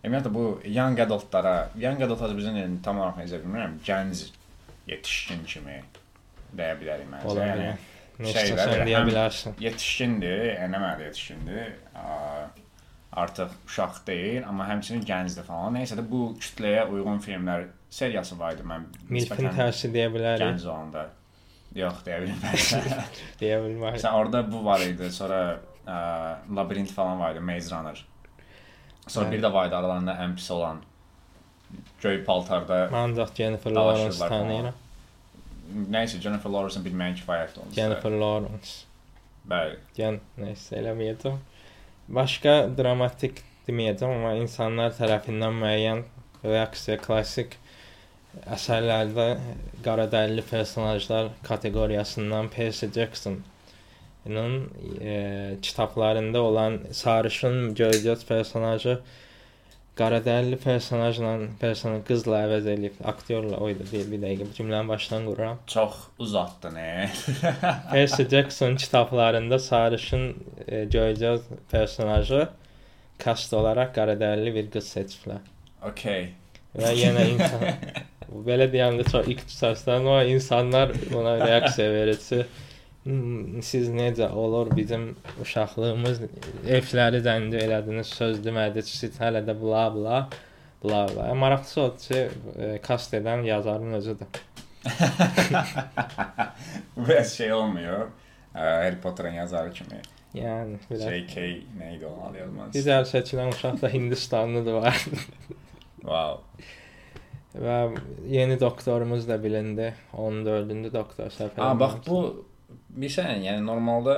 ümumiyyətlə bu young adultlara, young adult Azərbaycan dilində tam olaraq necə bilmirəm, gənc yetişkin kimi deyə bilərik məncə. Ola Yəni şeylər deyə bilərsən. yetişkindir, yəni mənada yetişkindir. Artıq uşaq deyil, amma həmçinin gəncdir falan. Nəysə də bu kütləyə uyğun filmlər seriyası var idi mən. Milfin tərsi deyə bilərik. Gənc olanda. Yox, deyə bilmərəm. Deyə bilmərik. Məsələn, orada bu var idi, sonra ə, labirint falan var idi, Maze Runner. Sonra Bəli. bir də var idi aralarında ən pis olan göy paltarda Mən ancaq Jennifer Lawrence tanıyıram. nəysə Jennifer Lawrence-ın bilməyən kifayətdir onun. Jennifer Lawrence. Bəli. Gen nəysə eləməyəcəm. Başqa dramatik deməyəcəm, amma insanlar tərəfindən müəyyən reaksiya klassik əsərlərdə qaradərili personajlar kateqoriyasından Percy Jackson-ın e, kitablarında olan sarışın gölgəz personajı qaradərili personajla personaj qızla əvəz edib aktyorla oydu bir, bir dəqiqə bu cümləni başdan qururam. Çox uzatdı nə? Percy Jackson kitablarında sarışın e, gölgəz personajı kast olaraq qaradərili bir qız seçiblər. Okay. Və yenə insan belə deyəndə çox ixtisasdan o insanlar buna reaksiya verir ki, "Hmm, siz necə olur bizim uşaqlığımız evləri zəncə elədiniz, söz demədik, siz hələ də bla bla bla bla. Maraqlısı odur ki, e, kast edən yazarın özüdür. Bu şey olmuyor. Ə, Harry Potter'ın yazarı kimi. Yəni biraz J.K. neydi onun adı yazması? Bizə seçilən uşaq da Hindistanlıdır var. Wow. Və yeni doktorumuz da bilindi. 14-cü doktor səfər. Ha bax bu bilirsən, yəni normalda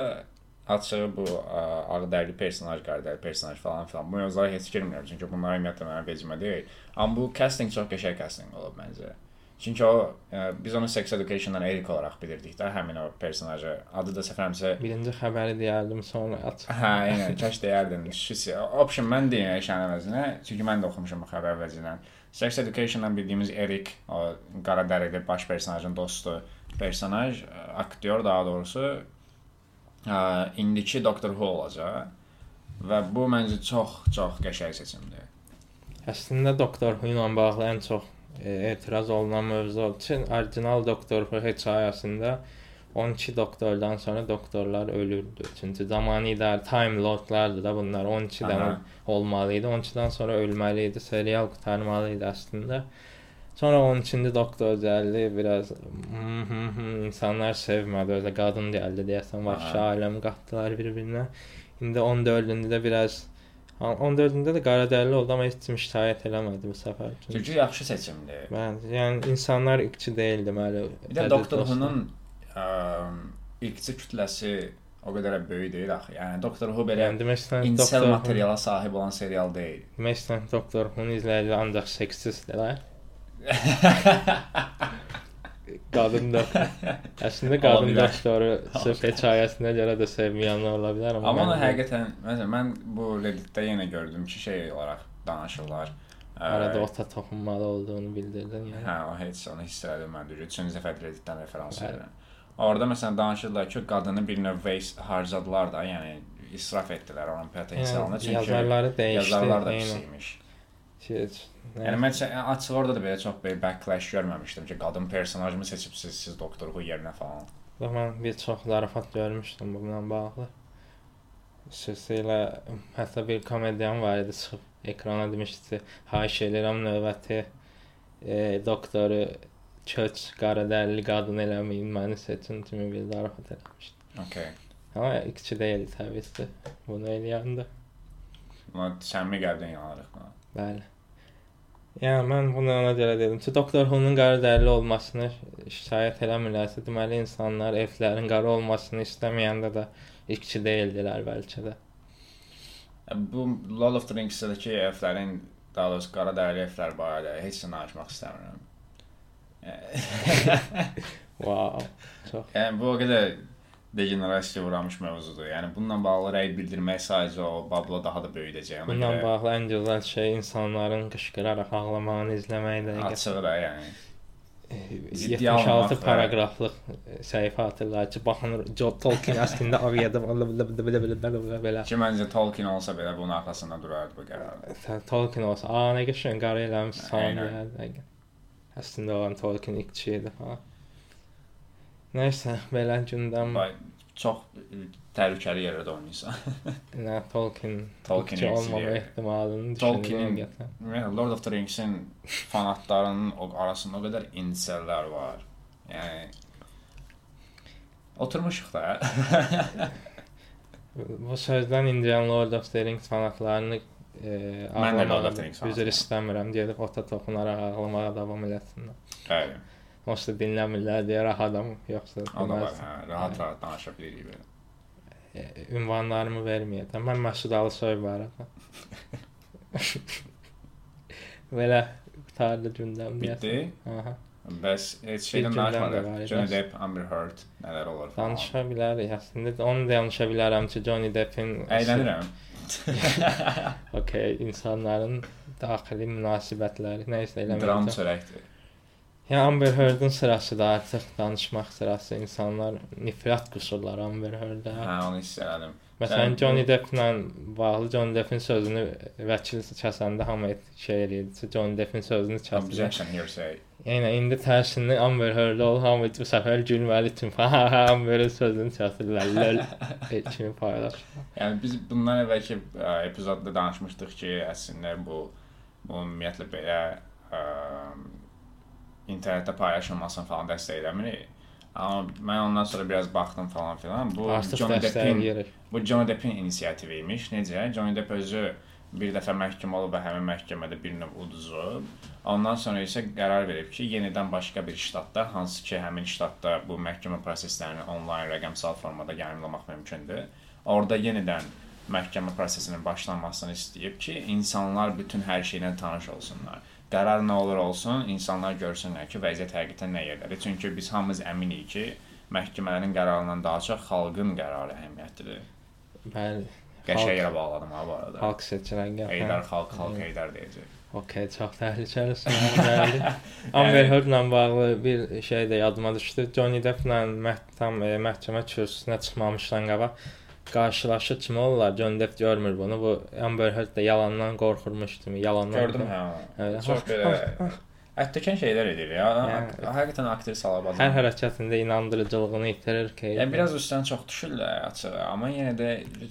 açığı bu ə, ağdərli personaj, qardərli personaj falan filan. Bu mövzulara heç girmirəm çünki bunlar ümumiyyətlə mənim vecimə deyil. Amma bu casting çox qəşəng casting olub məncə. Çünki o ə, biz onu Sex Education-dan Eric olaraq bilirdik də, həmin o personajı. Adı da səfərimsə birinci xəbəri deyərdim, sonra aç. Hə, yəni kaş deyərdim. Şüsi. Option mən deyim şən əvəzinə, çünki mən də oxumuşam bu xəbər vəzindən. Sex Education-dan bildiyimiz Eric, o qara dərili baş personajın dostu personaj, aktyor daha doğrusu ə, indiki Doctor Who olacaq. Və bu məncə çox çox qəşəng seçimdir. Əslində Doctor Who ilə bağlı ən çox e, etiraz olunan mövzu üçün orijinal Doctor Who hekayəsində 12 doktordan sonra doktorlar ölürdü. Çünki zamanı idarə time lordlardı da bunlar 12 dənə olmalı idi. 12-dən sonra ölməli idi. Serial qurtarmalı idi əslində. Sonra 13-cü doktor gəldi, biraz -hı -hı, insanlar sevmədi, özə qadın gəldi deyəsən, vəhşi aləm qatdılar bir-birinə. İndi 14-cündə də biraz 14-cündə də qara dərili oldu, amma heç kim şikayət eləmədi bu səfər. Çünki yaxşı seçimdir. Bəli, yəni insanlar ikçi deyil deməli. Bir də Doktor Who-nun ilkçi kütləsi o qədər böyük deyil axı. Yəni Doktor Who belə yəni, demək istəyirəm incel materiala sahib olan serial deyil. Demək istəyirəm Doktor Who-nun izləyiciləri ancaq seksistdirlər. qadın da əslində qadın doktoru sırf hekayəsinə görə də sevməyənlər ola bilər amma amma həqiqətən məsələn mən bu Reddit-də yenə gördüm ki, şey olaraq danışırlar. Arada ota toxunmalı olduğunu bildirdin yəni. Hə, o heç onu hiss elədim mən də. Üçüncü dəfə Reddit-dən referans verirəm. Orada məsələn danışırlar ki, qadını bir növ waste harcadılar da, yəni israf etdilər onun potensialını. Yəni, çünki yazarları dəyişdi. Yazarlar da pis imiş. Şey, Yəni mən açıq orada da belə çox belə backlash görməmişdim ki, qadın personajımı seçibsiz siz Doktor Who yerinə falan. Mən bir çox zarafat görmüşdüm bununla bağlı. Xüsusilə hətta bir komediyan var idi çıxıb ekrana demişdi xahiş edirəm növbəti e, doktoru köç qara dərili qadın eləməyin, məni seçin kimi bir zarafat eləmişdi. Okay. Amma ikisi deyil təbii ki, bunu eləyəndə. Buna səmimi qəlbdən buna. Bəli. Yəni mən bunu ona görə dedim ki, Doktor Who-nun qara dərili olmasını şikayət eləmirlərsə, deməli insanlar elflərin qara olmasını istəməyəndə də ikçi deyildilər bəlkə də. Bu Lord of the Rings-dəki elflərin daha doğrusu qara dərili elflər barədə heç nə danışmaq istəmirəm. wow. Çox. Yəni bu o qədər degenerasiya uğramış mövzudur. Yəni bununla bağlı rəy bildirmək sadəcə o babla daha da böyüdəcək. Bununla görə... bağlı ən gözəl şey insanların qışqıraraq ağlamağını izləməkdir. Açıq da, yəni. 76 paragraflıq səhifə hatırlayır ki, baxın John Tolkien əslində Aviyada belə. Ki məncə Tolkien olsa belə bunun arxasında durardı bu qərar. Tolkien olsa, a nə qəşəng qara eləmiş son. Əslində olan Tolkien ikçi idi ha. Nəysə, belə gündəm çox təhlükəli yerlərdə oynayırsan. Nə Tolkien Tolkien olmama ehtimalını Tolkien Lord of the Rings-in fanatlarının o arasında o qədər insellər var. Yəni oturmuşuq da. Bu sözdən indiyan Lord of the Rings fanatlarını e, mən də Lord of the Rings üzr istəmirəm deyib ota toxunaraq ağlamağa davam eləsinlər. Bəli. Onsuz dinləmirlər deyə rahatam, yoxsa da var, hə, rahat-rahat danışa bilirik belə. E, ünvanlarımı verməyəcəm. Mən Məsud Alısoy barədə. belə qutardı gündəm deyəsən. Aha. Bəs heç şeydən danışmadıq. Johnny Depp, Amber Heard nələr olur falan. Danışa bilərik. Əslində onu da danışa bilərəm ki, Johnny Deppin əylənirəm. okay, insanların daxili münasibətləri nə isə eləməkdir. Dram çörəkdir. Yəni Amber Heard-ın sırası da artıq danışmaq sırası. İnsanlar nifrət qusurlar Amber Heard-ə. Hə, onu hiss elədim. Məsələn, Johnny Depp-lə bağlı Johnny Depp-in sözünü vəkil kəsəndə hamı şey eləyirdi. Johnny Depp-in sözünü kəsdi. Objection hearsay. Yəni indi tərsini Amber Heard ol, hamı bu səfər gülməli ha, Amber-in sözünü kəsirlər. Lol. kimi paylaş. Yəni biz bundan əvvəlki epizodda danışmışdıq ki, əslində bu bu ümumiyyətlə belə ə, internetdə paylaşılmasını falan dəstək eləmirik. Amma mən ondan sonra biraz baxdım falan filan. Bu Artıq Johnny Deppin bu Johnny Deppin inisiativi imiş. Necə? Johnny Depp özü bir dəfə məhkəmə olub və həmin məhkəmədə bir növ uduzub. Ondan sonra isə qərar verib ki, yenidən başqa bir ştatda, hansı ki, həmin ştatda bu məhkəmə proseslərini onlayn rəqəmsal formada yayımlamaq mümkündür. Orada yenidən məhkəmə prosesinin başlanmasını istəyib ki, insanlar bütün hər şeylə tanış olsunlar. Qərar nə olur olsun, insanlar görsünlər ki, vəziyyət həqiqətən nə yerdədir. Çünki biz hamımız əminik ki, məhkəmələrin qərarından daha çox xalqın qərarı əhəmiyyətlidir. Bəli. Qəşəng yerə bağladım ha bu arada. Xalq seçilən qərar. Heydər xalq, xalq Heydər deyəcək. Okey, çox təhlükəlisin. Bəli. Amber Heard-la bağlı bir şey də yadıma düşdü. Johnny Depp-la məhkəm e, məhkəmə kürsüsünə çıxmamışdan qabaq qarşılaşır kimi olurlar. Johnny Depp görmür bunu. Bu Amber Heard da yalandan qorxurmuş kimi, yalandan. Gördüm hə. Evet. Çox belə ətdəkən şeylər edir ya. Yəni- Həqiqətən aktrisa alab Hər hərəkətində inandırıcılığını itirir ki. Yəni biraz üstdən çox düşürlər açığı, amma yenə də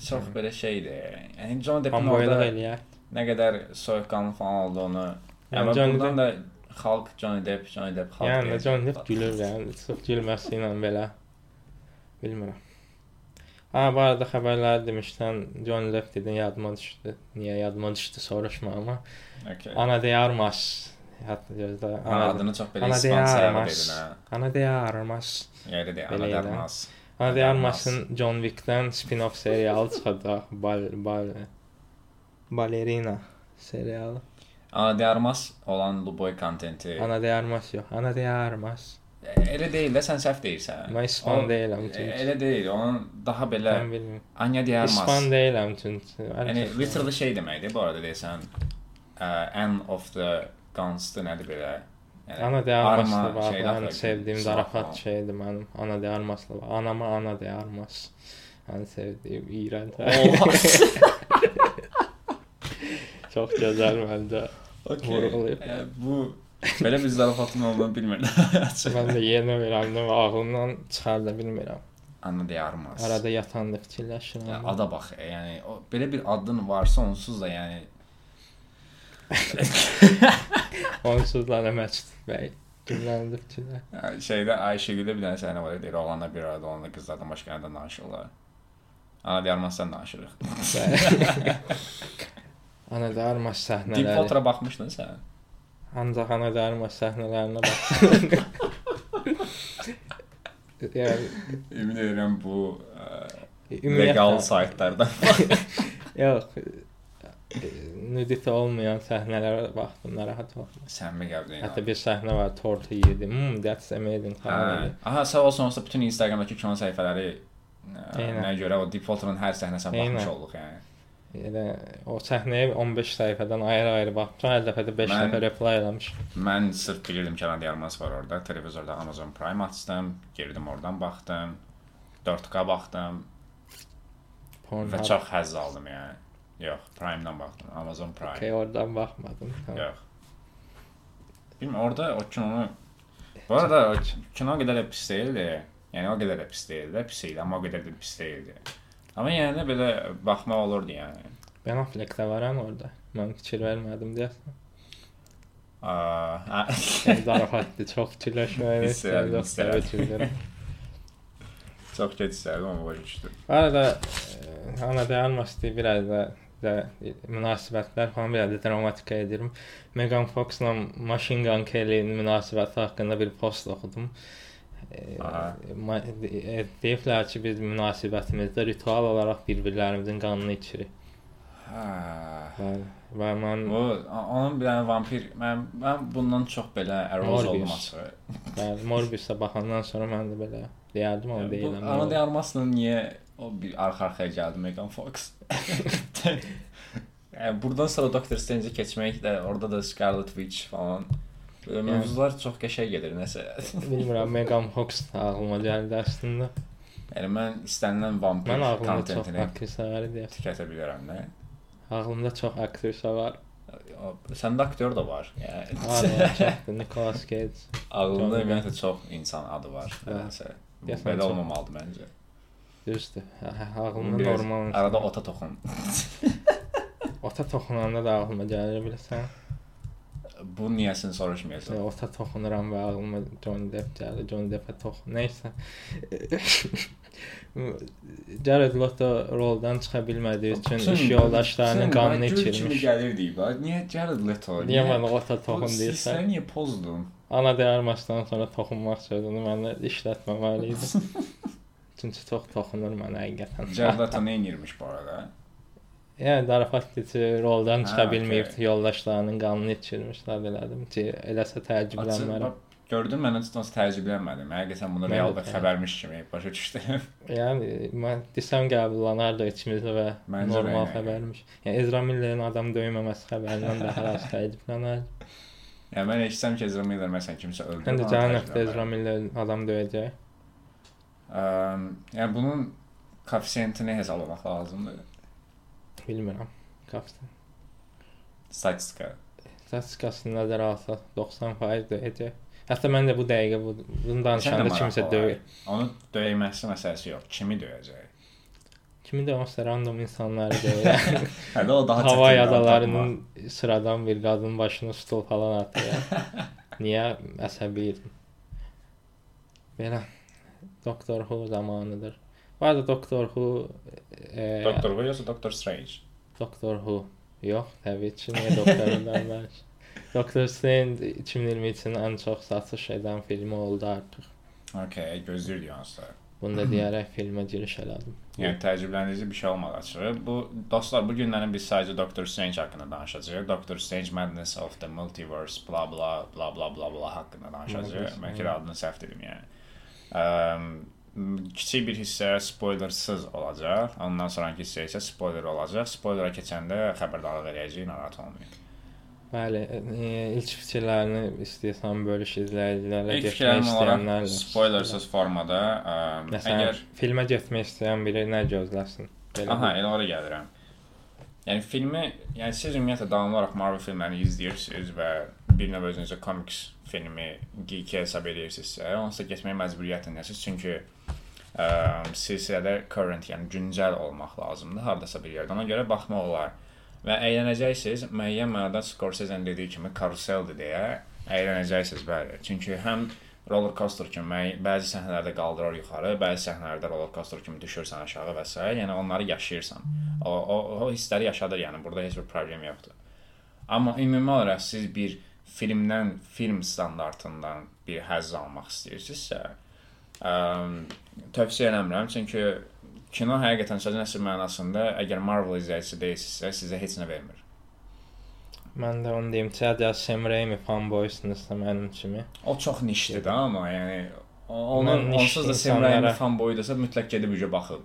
çox belə şeydir. Yəni John Depp'in orada nə qədər soyuqqanlı falan olduğunu, Yəni buradan da xalq Johnny Depp, Johnny Depp xalq. Yəni. Johnny Depp gülür yəni. Çox gülməsi ilə belə. Bilmirəm. Ha, bu arada xəbərləri demişdən Johnny Depp dedin yadıma düşdü. Niyə yadıma düşdü soruşma amma. Okay. Ana de Armas. Hətta gözlə. Ha, adını çox belə Ana de İspan sayaraq Armas. dedin ha. Ana de Armas. Yəni də Belə ana elə. dərmas. Ana de Armas. Armas'ın John Wick'dən spin-off serialı çıxacaq. Bal bal Ballerina serialı. Ana dərmas olan Luboy kontenti. Ana de Armas yox. Ana de Armas. Elə deyil də sən səhv deyirsən. Mən İspan O- deyiləm çünki. Elə deyil. Onun daha belə Mən bilmirəm. Anya de Armas. İspan deyiləm çünki. Yəni literally şey deməkdir bu arada desən. Uh, end of the guns-dır nədir belə? Yəni, Ana de Armas'la arma bağlı şeydən ən fərqli, sevdiyim silah zarafat falan. şeydir mənim. Ana de Armas'la bağlı. Anama Ana de Armas. Ən sevdiyim iyrənc. Çox gözəl məncə. Okay. Vurğulayıb. E, bu belə bir zarafatın olduğunu bilmirdim. Mən də yeni öyrəndim və ağlımdan çıxarda bilmirəm. Ana de Armas. Arada yatanda fikirləşirəm. Ya, ada bax, yəni o belə bir adın varsa onsuz da yəni Onsuz da nə Məşid bəy. Fikirlər. ya, şeydə Ayşəgüldə bir dənə səhnə var idi. Oğlanlar bir arada onunla qızlardan başqa yerdən danışırlar. Ana de Armasdan danışırıq. Ana de Armas Deep səhnələri. Water-a baxmışdın sən? Ancaq Ana de Armas səhnələrinə bax. yəni Ümid edirəm bu ə, ümumiyyətlə legal saytlardan. yox e, nudite olmayan səhnələrə baxdım, narahat oldum. Sən mi qəbul edirsən? Hətta bir səhnə var, tortu yedim. Hmm, that's amazing. Hə. Aha, sağ olsun olsa bütün Instagramdakı kino səhifələri ə, nəyə görə o Water-ın hər səhnəsinə baxmış olduq yəni. Yəni o səhnəyə 15 səhifədən ayrı-ayrı baxdım. Hər dəfə də 5 Mən- dəfə reply eləmiş. Mən sırf bilirdim ki, Andy Armas var orada. Televizorda Amazon Prime açdım, girdim oradan baxdım. 4K baxdım və Pornhub. çox həzz aldım yəni. Yox, Prime-dan baxdım. Amazon Prime. Okay, oradan baxmadım. Tamam. Yox. Bilmirəm, orada o kinonu Bu arada kino qədər də pis deyildi. Yəni o qədər də pis deyildi, pis idi, amma o qədər də pis deyildi. Amma yenə də belə baxmaq olurdu yəni. Ben Affleck də varam orada. Mən fikir vermədim deyəsən. Yəni zarafatdır, çox fikirləşməyə hiss elədim. fikirləşirəm. çox gec istədim amma başa düşdüm. Arada e, ana dayanmışdı biraz da da münasibətlər falan biraz da dramatik edirəm. Megan Fox-la Machine Gun Kelly-nin münasibəti haqqında bir post oxudum. E, Deyiblər ki, biz münasibətimizdə ritual olaraq bir-birlərimizin qanını içirik. Hə. Və, və mən o- onun bir dənə vampir mən mən bundan çox belə Morbius. oldum açığı. bəli, Morbius-a baxandan sonra mən də belə deyərdim, amma Bu deyiləm. Ana de Armas'la niyə o bir arxa-arxaya gəldi Megan Fox? yəni buradan sonra Doctor Strange-ə keçmək də orada da Scarlet Witch falan Böyle Yəni. mövzular çox qəşəng gedir nəsə. Bilmirəm, Megan Fox ağlıma gəldi əslində. Yəni mən istənilən vampir Mən ağlımda kontentini aktrisaları deyir. tükətə bilərəm də. Ağlımda çox aktrisa var. Səndə aktyor da var. Yəni çoxdur. Nicolas Cage. Johnny ümumiyyətlə çox insan adı var. Nəsə. Belə olmamalıdır məncə. Düzdür. Ağlımda normal. Arada ota toxun. ota toxunanda da ağlıma gəlir bilirsən. Bu niyəsini soruşmayacağam. Yəni, ota toxunuram və ağlıma Johnny Depp gəlir. Johnny Depp-ə toxun. Nəysə. Jared Leto roldan çıxa bilmədiyi üçün iş yoldaşlarının qanını Kimi içirmiş. gəlir deyib. Niyə Jared Leto? Niyə mən ota toxun Sən deyirsən? niyə pozdun? Ana deyarmasdan sonra toxunmaq sözünü mən işlətməməli idim. Çünki çox toxunur mənə həqiqətən. Jared Leto nə edirmiş bu arada? Yəni zarafat keçir, roldan çıxa Ha, bilməyib, okey. yoldaşlarının qanını içirmişlər elədim ki, eləsə təəccüblənmərəm. Gördün mən heç nasıl təəccüblənmədim. Həqiqətən bunu real bir xəbərmiş kimi başa düşdüm. Yəni mən desəm qəbullanardı içimizdə və Məncə normal yəni. xəbərmiş. Yəni Ezra Miller'in adam döyməməsi xəbərindən daha az təəccüblənərdim. yəni mən eşitsəm ki, Ezra Miller məsələn kimsə öldürür. Mən də cəhənnəmdə təəccüblənmərəm. Ezra Miller'in adam döyəcək. Əm, yəni bunun koeffisiyentini hesablamaq lazımdır. Bilmirəm. Kapsın. Statistika. Statistikasını nəzərə alsaq 90% döyəcək. Hətta mən də bu dəqiqə bu bunu danışanda kimsə döyür. Onu döyməsi məsələsi yox. Kimi döyəcək? Kimi də olsa random insanları döyür. Hə də o daha çətindir adalarının sıradan bir qadın başına stul falan atır. Niyə əsəbi idim? Belə Doktor Who zamanıdır. Bu arada Doktor Who e, Doktor Who yoxsa Doctor Strange? Doktor Who yox, təbii ki, niyə doktorundan var? Doktor Strange 2023-ün ən çox satış edən filmi oldu artıq. Okay, gözləyirdik onsuz. Bunu da deyərək filmə giriş elədim. Yəni təəccübləndirici bir şey olmadı açığı. Bu dostlar bu günlərin biz sadəcə Doctor Strange haqqında danışacağıq. Doctor Strange Madness of the Multiverse bla bla bla bla bla bla haqqında danışacağıq. Multiverse, Bəlkə də adını səhv dedim yəni. Əm, kiçik bir hissə spoilersız olacaq. Ondan sonrakı hissə isə spoiler olacaq. Spoilera keçəndə xəbərdarlıq edəcəyik, narahat olmayın. Bəli, e, ilk fikirlərini istəyirsən bölüş izləyicilərlə İlk getmək istəyənlərlə. spoilersız formada, əm, Məsələn, əgər filmə getmək istəyən biri nə gözləsin? Belə Aha, elə ora gəlirəm. Yəni filmi, yəni siz ümumiyyətlə davamlı olaraq Marvel filmlərini izləyirsiniz və bir növ özünüzü komiks filmi geek hesab edirsinizsə, onsuz da getməyə məcburiyyətindəsiniz çünki ə, silsilədə current, yəni güncəl olmaq lazımdır hardasa bir yerdə. Ona görə baxmaq olar. Və əylənəcəksiniz. Müəyyən mənada Scorsese-nin dediyi kimi karuseldir deyə əylənəcəksiniz bəli. Çünki həm roller coaster kimi bəzi səhnələrdə qaldırır yuxarı, bəzi səhnələrdə roller coaster kimi düşürsən aşağı və s. Yəni onları yaşayırsan. O o, o hissləri yaşadır, yəni burada heç bir problem yoxdur. Amma ümumi olaraq siz bir filmdən, film standartından bir həzz almaq istəyirsinizsə, tövsiyə eləmirəm, çünki kino həqiqətən sözün əsl mənasında əgər Marvel izləyicisi deyilsinizsə, sizə heç nə vermir. Mən də onu deyim, əgər Sam Raimi fanboysunuzsa mənim kimi, O çox nişdir da, amma yəni o- onu Mən niş onsuz da Sam Raimi fanboydasa mütləq gedib ücə baxıb.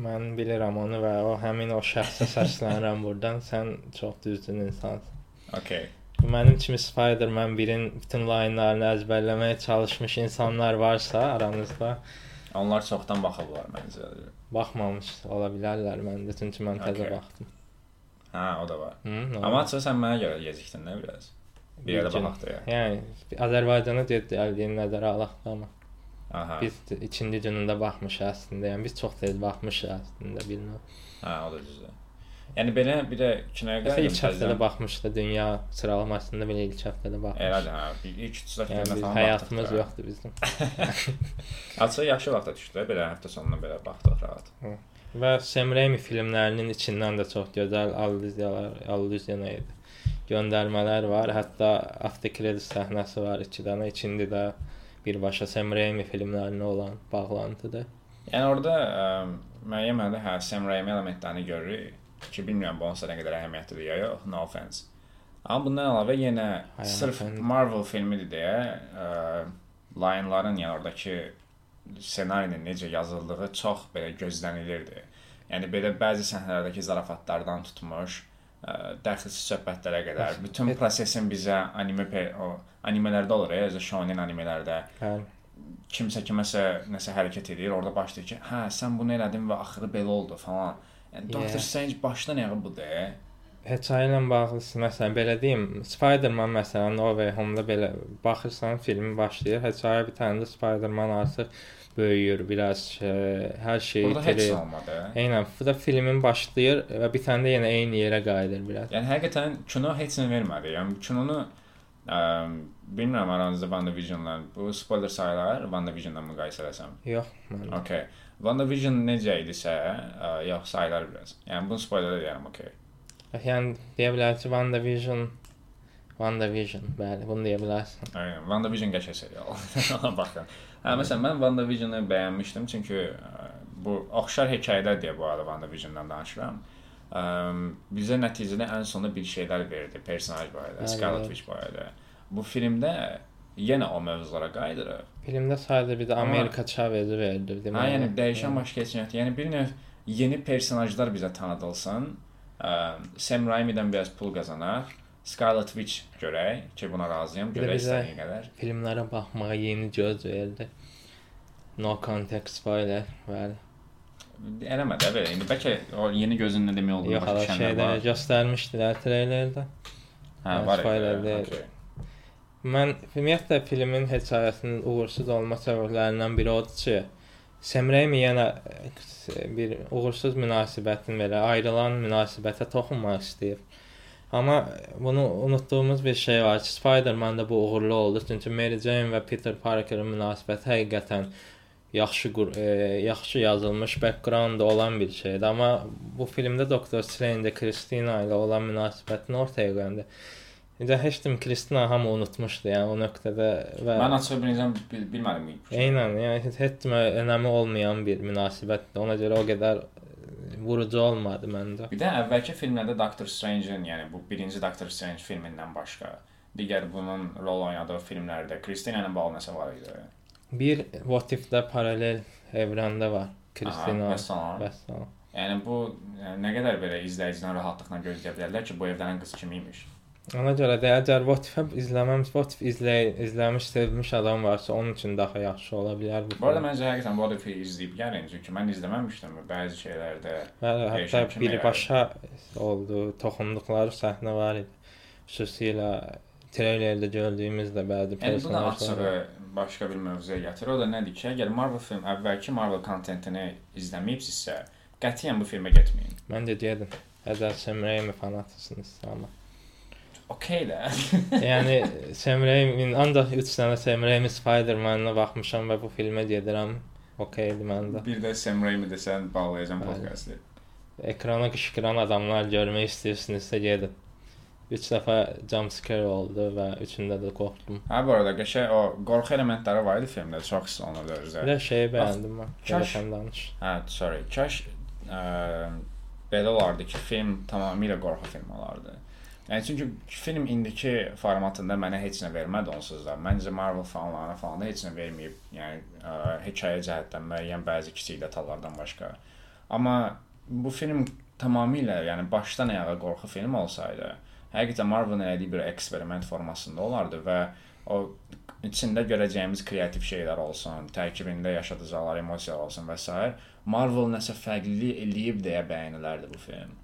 mən bilirəm onu və o həmin o şəxsə səslənirəm burdan. Sən çox düzgün insansın. Okay. Mənim kimi Spider-Man 1-in bütün layinlərini əzbərləməyə çalışmış insanlar varsa aranızda Onlar çoxdan baxıblar məncə. baxmamış ola bilərlər məndə, çünki mən təzə Okay. baxdım. Hə, o da var. Hı, nə Amma sən mənə görə gecikdin nə biraz. Bir yerə baxaq deyə. Yəni Azərbaycana gəldiyini nəzərə alaq da amma Aha. biz də ikinci günündə baxmışıq əslində. Yəni biz çox tez baxmışıq əslində bilmirəm. Hə, o da düzdür. Yəni belə bir də kinoya Məsələn ilk həftədə gəldim. baxmışdı dünya sıralamasında belə ilk həftədə baxmışıq. Elədir, hə. İlk 3-4 Yəni gündə biz falan həyatımız yoxdur bizim. Açığı yaxşı vaxta düşdü belə həftə sonuna belə baxdıq rahat. Və Sam Raimi filmlərinin içindən də çox gözəl allüziyalar, allüziya nə idi? Göndərmələr var. Hətta after credit səhnəsi var 2 dənə. İçində də birbaşa Sam Raimi filmlərinə olan bağlantıdır. Yəni orada ə, müəyyən mənada hə Sam Raimi elementlərini görürük ki, bilmirəm bu onsuz da nə qədər əhəmiyyətlidir ya yox, no offense. Amma bundan əlavə yenə Hay sırf Allah, Marvel filmidir deyə ə, line-ların yəni oradakı ssenarinin necə yazıldığı çox belə gözlənilirdi. Yəni belə bəzi səhnələrdəki zarafatlardan tutmuş, ə, dəxilsiz söhbətlərə qədər bütün prosesin bizə anime o animelərdə olur, ya, özü shonen animelərdə Bəli. kimsə kiməsə nəsə hərəkət edir, orada başlayır ki, hə, sən bunu elədin və axırı belə oldu falan. Yəni Doctor Yeah. Strange başdan ayağa bu de. Hekayə ilə bağlı məsələn belə deyim, Spider-Man məsələn No Way Home-da belə baxırsan, film başlayır, hekayə bitəndə Spider-Man artıq böyüyür, biraz e, hər şey itirir. Eynən, bu da filmin başlayır və bitəndə yenə eyni yerə qayıdır biraz. Yəni həqiqətən kino heç nə vermədi. Yəni kinonu ə, bilmirəm aranızda WandaVision-la bu spoiler sayılar WandaVision-la müqayisə eləsəm. Yox, mən. Okay. WandaVision necə idisə, ə, yox sayılar biraz. Yəni bunu spoiler edirəm, okey. Yəni deyə bilərik ki, WandaVision WandaVision, bəli, bunu deyə bilərsən. Aynen. WandaVision qəşəng serial. Ona baxın. Hə, məsələn mən WandaVision-ı bəyənmişdim çünki ə, bu oxşar hekayələr deyə bu arada WandaVision-dan danışıram. Ə, bizə nəticədə ən sonunda bir şeylər verdi personaj barədə, Scarlet. Witch barədə. Bu filmdə yenə o mövzulara qayıdırıq. Filmdə sadəcə bir də Amerika Chavez verdi, Hə, deməli. yəni dəyişən baş keçməkdir. Yəni bir növ yeni personajlar bizə tanıdılsın. Ə, Sam Raimi-dən biraz pul qazanaq. Scarlet Witch görək ki, buna razıyam. Görək istədiyin qədər. filmlərə baxmağa yeni göz verdi. No context spoiler, bəli. Eləmə də belə. İndi bəlkə o yeni gözün nə demək olduğunu Yox, başa düşənlər şeydə var. göstərmişdilər treylerdə. Hə, var. spoiler deyil. okey. Mən ümumiyyətlə filmin hekayəsinin uğursuz olma səbəblərindən biri odur ki, Sam Raimi yenə e, bir uğursuz münasibətin belə ayrılan münasibətə toxunmaq istəyir. Amma bunu unutduğumuz bir şey var ki, Spider-Man-da bu uğurlu oldu. Çünki Mary Jane və Peter Parker-ın münasibəti həqiqətən yaxşı e, yaxşı yazılmış background olan bir şeydir. Amma bu filmdə Doctor Strange Christina ilə olan münasibətini ortaya qoyanda İndi heç kim Kristina hamı unutmuşdu yəni o nöqtədə və Mən açıq biləcəm bil, bilmədim. Eynən, yəni heç, heç kimə önəmi olmayan bir münasibətdir. Ona görə o qədər e, vurucu olmadı məndə. Bir də əvvəlki filmlərdə Doctor Strange-in, yəni bu birinci Doctor Strange filmindən başqa digər bunun rol oynadığı filmlərdə Kristina ilə bağlı nəsə var idi. Bir What If-də paralel evrəndə var. Kristina. Vəssalam. Vəssalam. Yəni bu yəni, nə qədər belə izləyicidən rahatlıqla gözləyə bilərlər ki, bu evlənən qız kim imiş. Ona görə də əgər What If-ə izləməmiş, What If izləy, izləmiş, sevmiş adam varsa onun üçün daha yaxşı ola bilər bu. Bu arada məncə həqiqətən bu arada izləyib gəlin, çünki mən izləməmişdim bəzi şeylərdə. Bəli, hətta birbaşa oldu, toxunduqları səhnə var idi. Xüsusilə treylerdə gördüyümüz də bəzi Yəni bu da personajlar. açığı başqa bir mövzuya gətirir. O da nədir ki, əgər Marvel film əvvəlki Marvel kontentini izləməyibsinizsə, qətiyyən bu filmə getməyin. Məncə gedin. Əgər Sam Raimi fanatsınızsa amma. Okay də. yəni Sam Raimi ancaq 3 dənə Sam Raimi Spider-Man-a baxmışam və bu filmə gedirəm. Okeydir məndə. bir də Sam Raimi desən bağlayacağam Bəli. podkastı. Ekrana qışqıran adamlar görmək istəyirsinizsə gedin. 3 dəfə jump scare oldu və üçündə də qorxdum. Hə bu arada qəşəng o qorxu elementləri var idi filmdə, çox hiss olunurdu Bir özdə. də şeyi bəyəndim mən. kaş- Kaş danış. Hə, sorry. Kaş ə, belə olardı ki, film tamamilə qorxu filmi olardı. Yəni çünki film indiki formatında mənə heç nə vermədi onsuz da. Məncə Marvel fanlarına falan da heç nə verməyib. Yəni ə, hekayə cəhətdən müəyyən bəzi kiçik detallardan başqa. Amma bu film tamamilə, yəni başdan ayağa qorxu filmi olsaydı, həqiqətən Marvel-ın elədiyi bir eksperiment formasında olardı və o içində görəcəyimiz kreativ şeylər olsun, tərkibində yaşadacaqlar emosiyalar olsun və s. Marvel nəsə fərqli eləyib deyə bəyənilərdi bu film.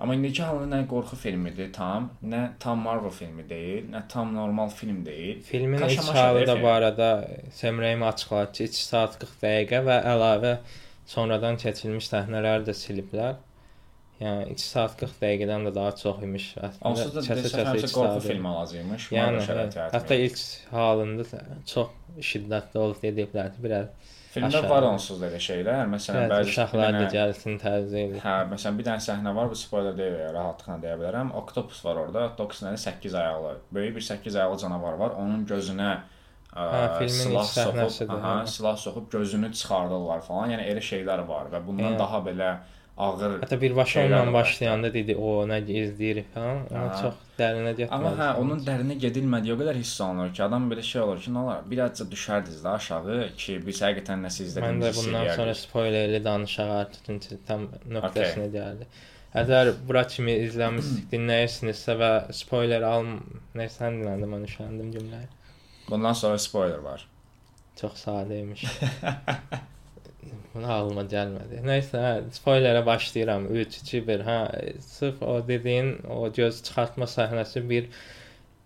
Amma indiki halında nə qorxu filmidir tam, nə tam Marvel filmi deyil, nə tam normal film deyil. Filmin iç halı da Sam Raimi açıqladı ki, 2 saat 40 dəqiqə və əlavə sonradan keçirilmiş səhnələri də siliblər. Yəni 2 saat 40 dəqiqədən də daha çox imiş. Onsuz da iki qorxu filmi alacaqmış. Yəni hə, hətta ilk halında çox şiddətli olub dediklər ki, biraz Filmdə aşağı- var onsuz da elə şeylər. Məsələn, biraz bəzi uşaqlar da gəlsin edir. Hə, məsələn bir dənə səhnə var, bu spoiler deyil, rahatlıqla deyə bilərəm. Oktopus var orada. Oktopus nədir? 8 ayaqlı. Böyük bir 8 ayaqlı canavar var. Onun gözünə ə, Hə, silah soxub, aha, hə. silah soxub gözünü çıxardırlar falan. Yəni elə şeylər var və bundan Hə. daha belə ağır Hətta birbaşa onunla başlayanda dedi, o nə izləyirik falan. Amma Aha. çox dərinə getmədi. Amma hə, onun dərinə gedilmədiyi o qədər hiss olunur ki, adam belə şey olur ki, nə olar? Birazca düşərdiniz də aşağı ki, biz həqiqətən nəsə Mən də bundan sonra spoilerli danışaq artıq tam nöqtəsinə gəldi. Əgər bura kimi izləmisiniz, dinləyirsinizsə və spoiler alm, nə sən dinlədim, mən üşəndim cümləyə. Bundan sonra spoiler var. Çox sadə imiş. Bunu ağlıma gəlmədi. Nəysə, hə, spoilerə başlayıram. 3 2 1. Hə, sırf o dediyin o göz çıxartma səhnəsi bir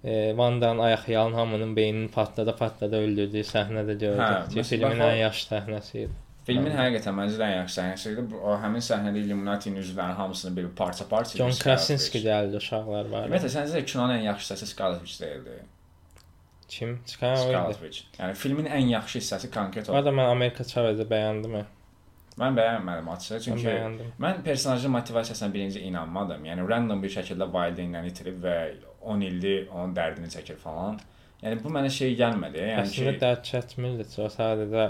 e, Vandan ayaq yalan hamının beynini patlada patlada öldürdüyü səhnədə gördük. Hə, filmin o- ən yaxşı səhnəsi idi. Filmin Hə. həqiqətən məncə ən yaxşı səhnəsi idi. O həmin səhnədə Illuminati-nin üzvlərinin hamısını bir parça-parça John Krasinski gəldi, uşaqlar var. Ümumiyyətlə səncə kinonun ən yaxşı hissəsi Scarlet Witch deyildi. Kim? Witch. Yəni filmin ən yaxşı hissəsi konkret Bu o. arada mən Amerika Chavez'i bəyəndim. hə. Mən bəyənmədim Mən çünki bəyəndim. mən personajın motivasiyasına birinci inanmadım. Yəni random bir şəkildə valideynlərini itirib və 10 ildir onun dərdini çəkir falan. Yəni bu mənə şey gəlmədi. Yəni Əslində ki, dərd çəkmirdi, çox sadəcə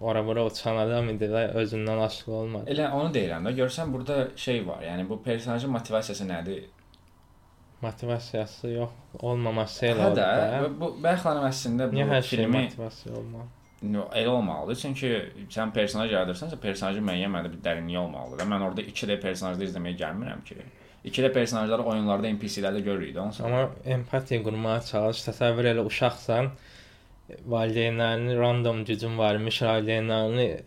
ora-bura uçan adam idi və özündən asılı olmadı. elə onu deyirəm də. Görsən burada şey var. Yəni bu personajın motivasiyası nədir? Motivasiyası yox, olmaması elə Hə oldu. də da. və bu bəxlanım əslində bu Niyə hər şey filmi motivasiya olmalı? No, elə olmalıdır. Çünki sən personaj yaradırsansa, personajın müəyyən mənada bir dərinliyi olmalıdır. Və mən orada 2D personajları izləməyə gəlmirəm ki. 2D personajları oyunlarda NPC-lərdə görürük də onsuz. Amma empatiya qurmağa çalış. Təsəvvür elə uşaqsan, valideynlərini random gücün varmış, valideynlərini e,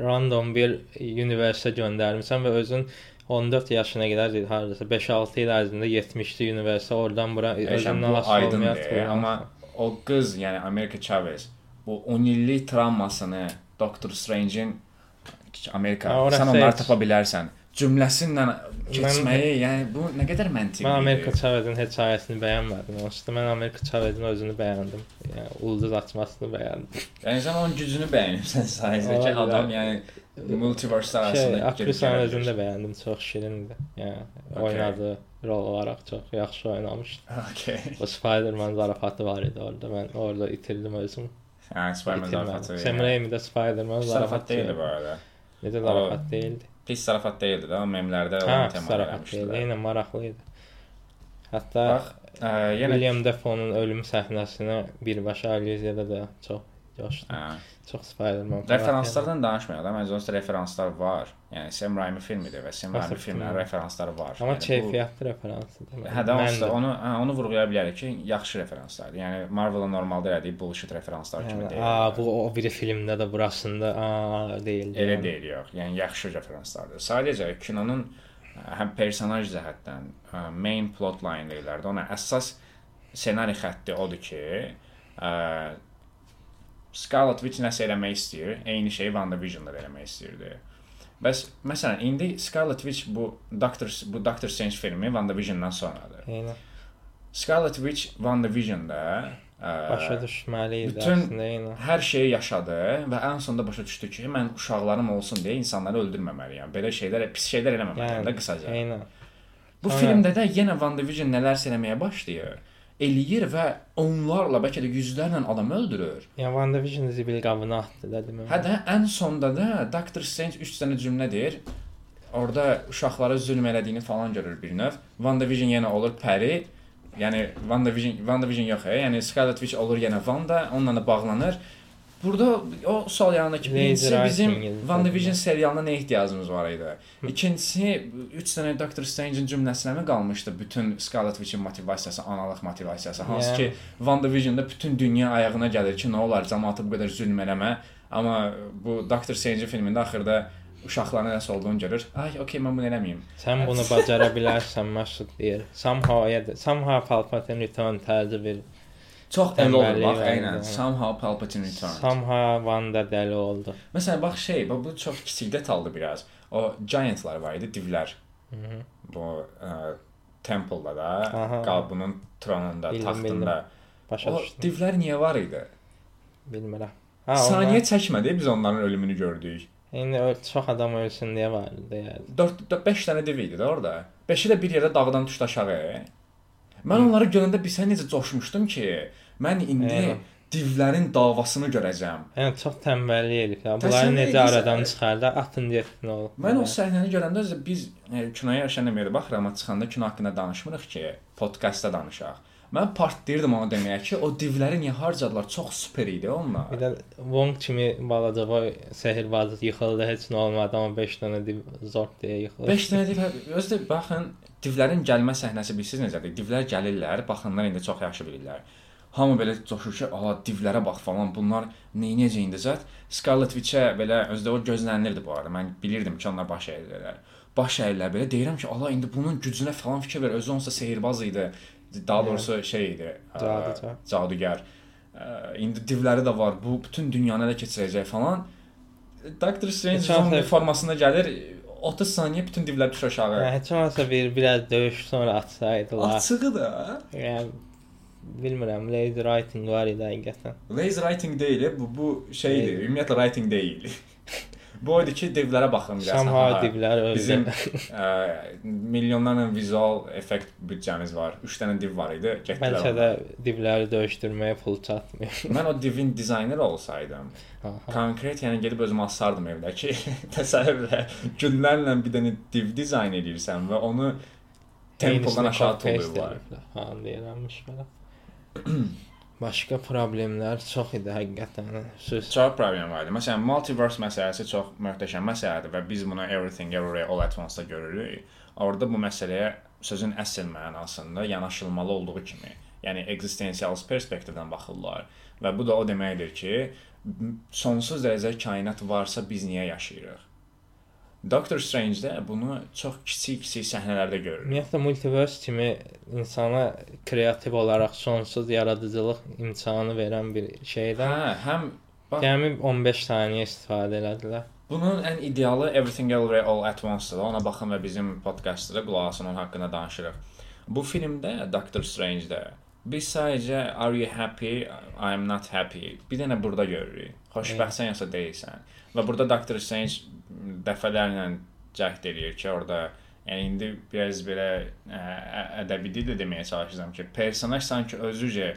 random bir universitetə göndərmisən və özün 14 yaşına qədər hardasa 5-6 il ərzində 70-li universitet oradan bura Eşən, özündən bu asılı aydındır, olmayaraq. amma o qız, yəni Amerika Chavez bu 10 illik travmasını Doctor Strange-in Amerika, Ha, orası sən onları heç. tapa bilərsən. Cümləsinlə keçməyi, yəni bu nə qədər məntiqlidir. Mən Amerika Chavezin hekayəsini bəyənmədim. Onsuz da mən Amerika Chavezin özünü bəyəndim. Yəni ulduz açmasını bəyəndim. Yəni sən onun gücünü bəyənirsən sayəndə ki, Olabilir. adam yəni multiverse Şey, aktrisanın özünü də bəyəndim. Çox şirindir. Yəni Okay. oynadığı rol olaraq çox yaxşı oynamışdı. Okay. O Spider-Man zarafatı var idi orada. Mən orada itirdim özümü. Yəni Spider-Man zarafatı. Sam Raimi də Spider-Man Pis zarafat zarafat deyildi bu arada. Necə zarafat deyildi? Pis zarafat deyildi də, memlərdə olan tema zarafat deyildi. Eynən maraqlı idi. Hətta Bax, ə, yenə William Defoe'nun ölüm səhnəsinə birbaşa allüziyada da çox coşdum. Hə. Çox Spider-Man. Referanslardan danışmayaq da, məncə onsuz referanslar var. Yəni Sam Raimi filmidir və Sam Raimi Nasıl filmlərin film? referansları var. Amma Yəni bu- keyfiyyətli referansıdır. Hə də onsuz onu hə, onu vurğulaya bilərik ki, yaxşı referanslardır. Yəni Marvel-ın normalda elədiyi bullshit referanslar kimi Yəni, deyil. a, bu o biri filmdə də burasında a deyil. Elə deyil yox. Yəni yaxşı referanslardır. Sadəcə kinonun ə, həm personaj cəhətdən ə, main plot line deyirlər də, ona əsas ssenari xətti odur ki, ə, Scarlet Witch nəsə eləmək istəyir, eyni şeyi WandaVision-da da eləmək istəyirdi. Bəs məsələn indi Scarlet Witch bu Doctor bu Doctor Strange filmi WandaVision-dan sonradır. Eynən. Scarlet Witch WandaVision-da ə, Başa düşməli idi əslində, eynən. hər şeyi yaşadı və ən sonunda başa düşdü ki, mən uşaqlarım olsun deyə insanları öldürməməliyəm. Belə şeylər, pis şeylər eləməməliyəm Yəni, də qısaca. Eynən. Bu Sonra- filmdə də yenə WandaVision nələrsə eləməyə başlayır. Eləyir və onlarla bəlkə də yüzlərlə adam öldürür. Yəni WandaVision zibil qabına atdı da deməm. Hə də ən sonda da Doctor Strange 3 dənə cümlə deyir. Orda uşaqlara zülm elədiyini falan görür bir növ. WandaVision yenə olur pəri. Yəni WandaVision WandaVision yox, e. yəni Scarlet Witch olur yenə Wanda, onunla da bağlanır. Burada o sol yanındakı Lazy birincisi bizim. WandaVision serialına nə ehtiyacımız var idi? İkincisi 3 dənə Doctor Strange-in cümləsinə mi qalmışdı bütün Scarlet Witch-in motivasiyası, analıq motivasiyası, hansı Yəni. ki WandaVision-da bütün dünya ayağına gəlir ki, nə olar cəmaata bu qədər zülm eləmə. Amma bu Doctor Strange filmində axırda uşaqların nəsə olduğunu görür. Ay, okey, mən bunu eləməyim. Sən bunu bacara bilərsən, məşhur deyir. Somehow da somehow Palpatine return tərzi bir Çox olur Tənbəllik bax, var eynən. idi. Somehow Palpatine returns. somehow Wanda dəli oldu. Məsələn, bax şey, bax bu çox kiçik detaldır biraz. O giantlar var idi, divlər. Mhm. Bu ə, temple-da da, qalbının tronunda, Bildim, taxtında. Başa O düşdüm. divlər niyə var idi? Bilmirəm. Ha, Saniyə çəkmədi biz onların ölümünü gördük. İndi çox adam ölsün deyə var deyə. 4 5 dənə div idi də orada. 5-i də bir yerdə dağdan düşdü aşağı. Mən onları görəndə bir sən necə coşmuşdum ki, mən indi Eyvah. divlərin davasını görəcəm. Yəni çox tənbəllik edib ya. Bunları necə aradan çıxardı? Atın getsin o. Mən o səhnəni görəndə biz e, kinoya yaşanmaya baxıram, amma çıxanda kino haqqında danışmırıq ki, podkastda danışaq. Mən partlayırdım onu deməyə ki, o divləri niyə harcadılar? Çox super idi onlar. Bir də Wong kimi balaca o sehirbazı yıxıldı, heç nə olmadı, amma 5 dənə div zor deyə yıxıldı. 5 dənə div özü də baxın, divlərin gəlmə səhnəsi bilirsiniz necədir? Divlər gəlirlər, baxınlar indi çox yaxşı bilirlər. Hamı belə coşur ki, "Ala divlərə bax falan, bunlar nə edəcək indi zət?" Scarlet Witch-ə belə özdə o gözlənilirdi bu arada. Mən bilirdim ki, onlar baş əyirlər. Baş əyirlər belə deyirəm ki, "Ala indi bunun gücünə falan fikir ver. Özü onsa sehirbaz idi. Daha doğrusu şey idi, Cadugar. cadugar. İndi divləri də var. Bu bütün dünyanı elə keçirəcək falan. Doctor Strange zombi formasında gəlir. 30 saniyə bütün divlər düşür aşağı. Yəni heç olmasa bir biraz döyüş sonra atsaydılar. Açığı da Yəni bilmirəm, lazy writing var idi həqiqətən. lazy writing deyil, bu bu şeydir. Ümumiyyətlə writing deyil. Bu idi ki, divlərə baxın biraz. Somehow divlər öldü. Bizim ə, milyonlarla vizual effekt büdcəmiz var. 3 dənə div var idi. Getdilər. Bəlkə də divləri döyüşdürməyə pul çatmır. Mən o divin dizayneri olsaydım, Aha. konkret yəni gedib özümə asardım evdə ki, təsəvvür et, günlərlə bir dənə div dizayn edirsən və onu tempodan aşağı ediblər. Ha, deyirəmmiş belə. Başqa problemlər çox idi həqiqətən. Söz Çox problem var idi. Məsələn, multiverse məsələsi çox möhtəşəm məsələdir və biz bunu Everything Everywhere All at Once-da görürük. Orada bu məsələyə sözün əsl mənasında yanaşılmalı olduğu kimi, yəni ekzistensialist perspektivdən baxırlar və bu da o deməkdir ki, sonsuz dərəcədə kainat varsa biz niyə yaşayırıq? Doctor Strange-də bunu çox kiçik-kiçik səhnələrdə görürük. Ümumiyyətlə multiverse kimi insana kreativ olaraq sonsuz yaradıcılıq imkanı verən bir şeydən Hə, həm bax Gəmi 15 saniyə istifadə elədilər. Bunun ən idealı Everything Everywhere All at Once-dır. Ona baxın və bizim podkastda qulaq asın, onun haqqında danışırıq. Bu filmdə Doctor Strange-də biz sadəcə Are you happy? I am not happy. Bir dənə burada görürük. Xoşbəxtsən yoxsa deyilsən. Və burada Doctor Strange dəfələrlə cəhd eləyir ki, orada yəni indi biraz belə ə, ədəbi dillə deməyə çalışacağam ki, personaj sanki özücə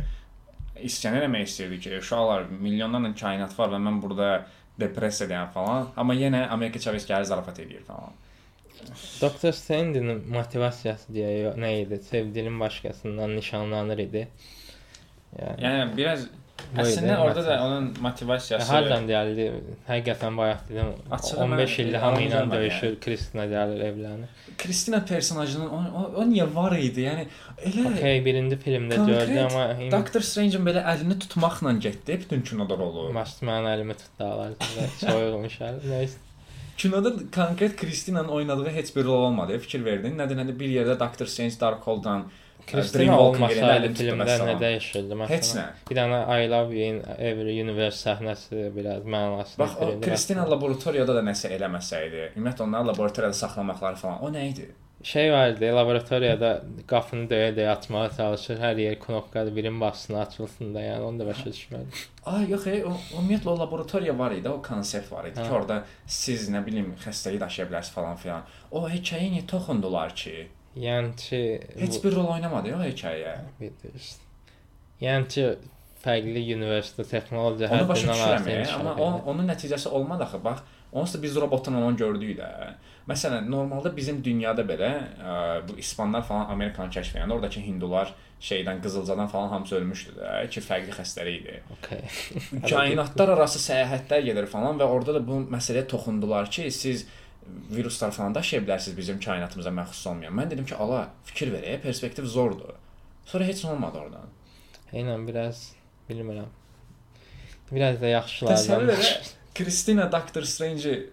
isyan eləmək istəyirdi ki, uşaqlar milyonlarla kainat var və mən burada depressiyadayam falan, amma yenə Amerika Chavez gəlir zarafat edir falan. Doktor Strange'in motivasiyası deyə nə idi? Sevdilin başqasından nişanlanır idi. Yəni, Yəni biraz əslində orada da onun motivasiyası Hardan gəldi? Həqiqətən bayaq dedim. Açığı 15 mən ildir hamı ilə döyüşür, Kristina gəlir evlənir. Kristina personajının o, o, o niyə var idi? Yəni elə Okay, birinci filmdə Konkret gördü amma indi Doctor Strange-in belə əlini tutmaqla getdi bütün kinoda rolu. Maçdı mənim əlimi tutdu alardı. Soyulmuş əl. Nəysə. Kinoda konkret Kristinanın oynadığı heç bir rol olmadı. Fikir verdin. Nədir, nədir bir yerdə Doctor Strange Darkhold-dan Kristina olmasaydı filmdə nə dəyişirdi məsələn? Heç nə. Bir dənə I love you in every universe səhnəsi biraz mənasını Bax, o Kristina laboratoriyada da nəsə eləməsəydi, ümumiyyətlə onları laboratoriyada saxlamaqları falan, o nə idi? şey var idi, laboratoriyada qapını döyə-döyə açmağa çalışır. Hər yer knopkadır, birin basını açılsın da, yəni onu da başa düşmədim. Ay, yox, ey, o ümumiyyətlə o laboratoriya var idi, o konsept var idi Hə. ki, orada siz nə bilim xəstəlik daşıya bilərsiniz falan filan. O hekayəyə niyə toxundular ki? Yəni ki, Heç bir rol oynamadı o hekayəyə. bilirsən. Yəni ki, fərqli universitet texnologiya həddindən artıq e, amma edir. o, onun nəticəsi olmadı axı. Bax, onsuz da biz robotla onu gördük də. Məsələn, normalda bizim dünyada belə ə, bu ispanlar falan Amerikanı kəşf edəndə oradakı hindular şeydən qızılcadan falan hamısı ölmüşdü də ki, fərqli xəstəlik idi. Okay. Kainatlar arası səyahətlər gedir falan və orada da bu məsələyə toxundular ki, siz viruslar falan daşıya bilərsiniz bizim kainatımıza məxsus olmayan. Mən dedim ki, ala, fikir ver, e, perspektiv zordur. Sonra heç olmadı oradan. Eynən biraz bilmirəm. Biraz da yaxşılardan. Kristina Doctor Strange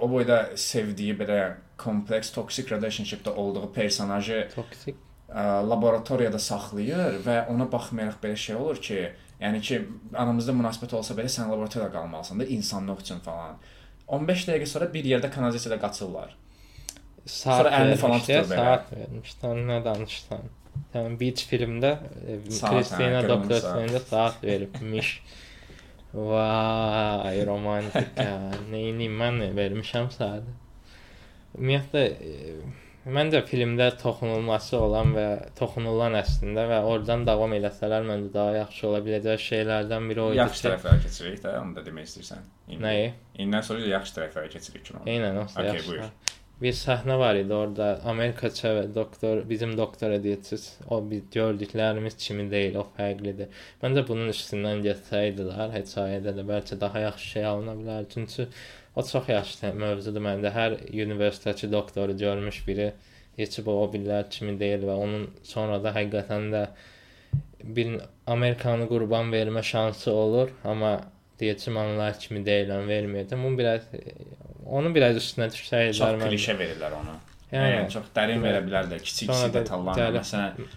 o boyda sevdiyi belə kompleks toxic relationship-də olduğu personajı toksik. ə, laboratoriyada saxlayır və ona baxmayaraq belə şey olur ki, yəni ki, aramızda münasibət olsa belə sən laboratoriyada qalmalısan da insanlıq üçün falan. 15 dəqiqə sonra bir yerdə kanalizasiyada qaçırlar. Saat Sonra əlini falan tutur belə. Saat vermişdi. Nə danışsan? Tamam, Beach filmdə e, Kristina hə, Doktor qırmızı saat. Veribmiş. Vay, romantik ya. Neyini mən vermişəm saat. Ümumiyyətlə e, məncə filmdə toxunulması olan və toxunulan əslində və oradan davam eləsələr məncə daha yaxşı ola biləcək şeylərdən biri o idi Yaxşı tərəflərə keçirik də, onu da demək istəyirsən. İndi- nəyi? İndən sonra yaxşı tərəflərə keçirik kino. Eynən, o Okey, yaxşı. buyur. Bir səhnə var idi orada. Amerikaça və doktor, bizim doktora deyirsiz, o biz gördüklərimiz kimi deyil, o fərqlidir. Məncə bunun üstündən getsəydilər, heç ayədə də bəlkə daha yaxşı şey alına bilər. Çünki o çox yaxşı mövzudur məndə. Hər universitetçi doktoru görmüş biri heç bu o bilər kimi deyil və onun sonra da həqiqətən də bir Amerikanı qurban vermə şansı olur, amma deyəcəm onlar kimi deyilən verməyəcəm. Bunu biraz onu biraz üstünə düşsəydilər Çox klişe verirlər onu. Yəni, Yəni çox dərin verə bilər də, kiçik-kiçik gəlib- Məsələn,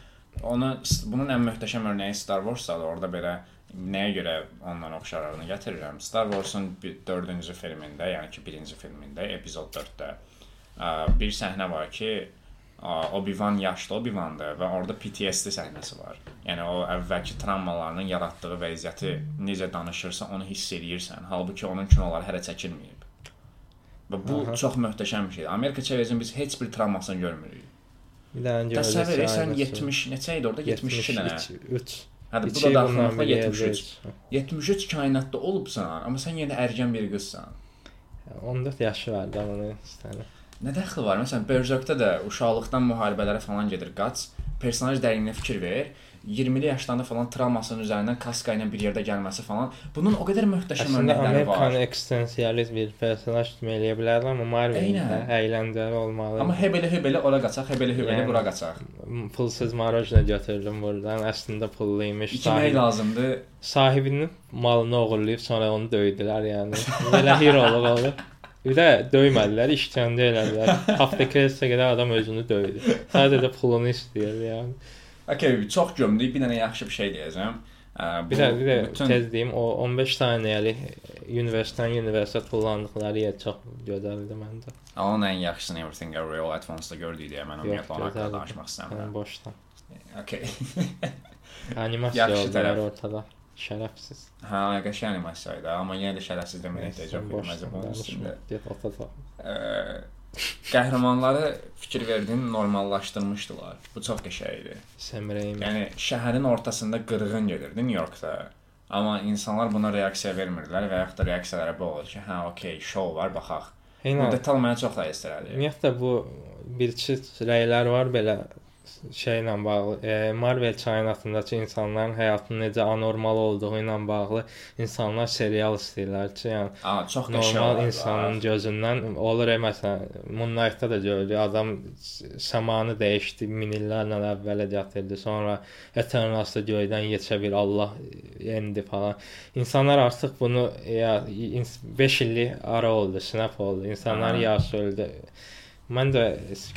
onu bunun ən möhtəşəm örnəyi Star Wars-dadır. Orada belə nəyə görə ondan oxşarlarını gətirirəm. Star Wars-un 4-cü filmində, yəni ki, 1-ci filmində, epizod 4-də ə, bir səhnə var ki, Obi-Wan yaşlı Obi-Wandır və orada PTSD səhnəsi var. Yəni o əvvəlki travmalarının yaratdığı vəziyyəti necə danışırsa, onu hiss eləyirsən. Halbuki onun kinoları hələ çəkilməyib. Və bu Aha. çox möhtəşəm bir şeydir. Amerika çevrilişinin biz heç bir travmasını görmürük. Bir dənə Təsəvvür edirsən 70 neçə idi orada 72 dənə. 3. Hə bu da daxilliklə 73. 73 kainatda olubsan, amma sən yenə ərgən bir qızsan. 14 yaşı var da onu istədim. Nə dəxli var? Məsələn, Berserkdə də uşaqlıqdan müharibələrə falan gedir, qaç, personaj dərinliyinə fikir ver. 20-li yaşlarında falan travmasının üzərindən kaska ilə bir yerdə gəlməsi falan. Bunun o qədər möhtəşəm örnəkləri var. Amerikanı ekstensialist bir personaj kimi eləyə bilərlər, amma Marvel-də əyləncəli olmalı. Amma hebeli hebeli ora qaçaq, hebeli hebeli Yəni, bura qaçaq. pulsuz marojna götürdüm buradan. Əslində pullu imiş. İkimək Sahib, lazımdır. sahibinin malını oğurlayıb sonra onu döydülər yəni. Belə heroluq oldu. Bir də döymədilər, işgəncə elədilər. Haftakresə qədər adam özünü döydü. Sadəcə pulunu istəyir yəni. Okay, çox gömdük. Bir dənə yaxşı bir şey deyəcəm. Bu Bir də bir də bütün tez deyim, o 15 saniyəlik universitetdən universitet kullandıqları yer çox gözəldir məncə. onun ən yaxşısını Everything Are Real Advance-da gördük deyə mən ümumiyyətlə ona haqqında danışmaq istəmirəm. boşdan. Okay. Animasiya Yaxşı tərəf. ortada. Şərəfsiz. Hə, qəşəng animasiya idi, amma yenə də şərəfsiz idi bunun üstündə. danışma. Get otada. Ə, qəhrəmanları fikir verdin normallaşdırmışdılar. Bu çox qəşəng idi. Sam Raimi. Yəni şəhərin ortasında qırğın gedirdi Nyu-Yorkda. Amma insanlar buna reaksiya vermirdilər və yaxud da reaksiyalara bu olur ki, hə, okey, şou var, baxaq. Bu Eynən. detal mənə çox da istərdi. Ümumiyyətlə bu bir-iki rəylər var belə şeylə bağlı. E, Marvel kainatındakı insanların həyatının necə anormal olduğu ilə bağlı insanlar serial istəyirlər ki, yəni Aa, çox normal insanın gözündən olur e, məsələn Moonlight-da da görürük. Adam səmanı dəyişdi, min illərlə əvvələ gətirdi. Sonra Eternals-da göydən yetə bir Allah endi falan. İnsanlar artıq bunu ya 5 illik ara oldu, snap oldu. İnsanlar yaş öldü. Mən də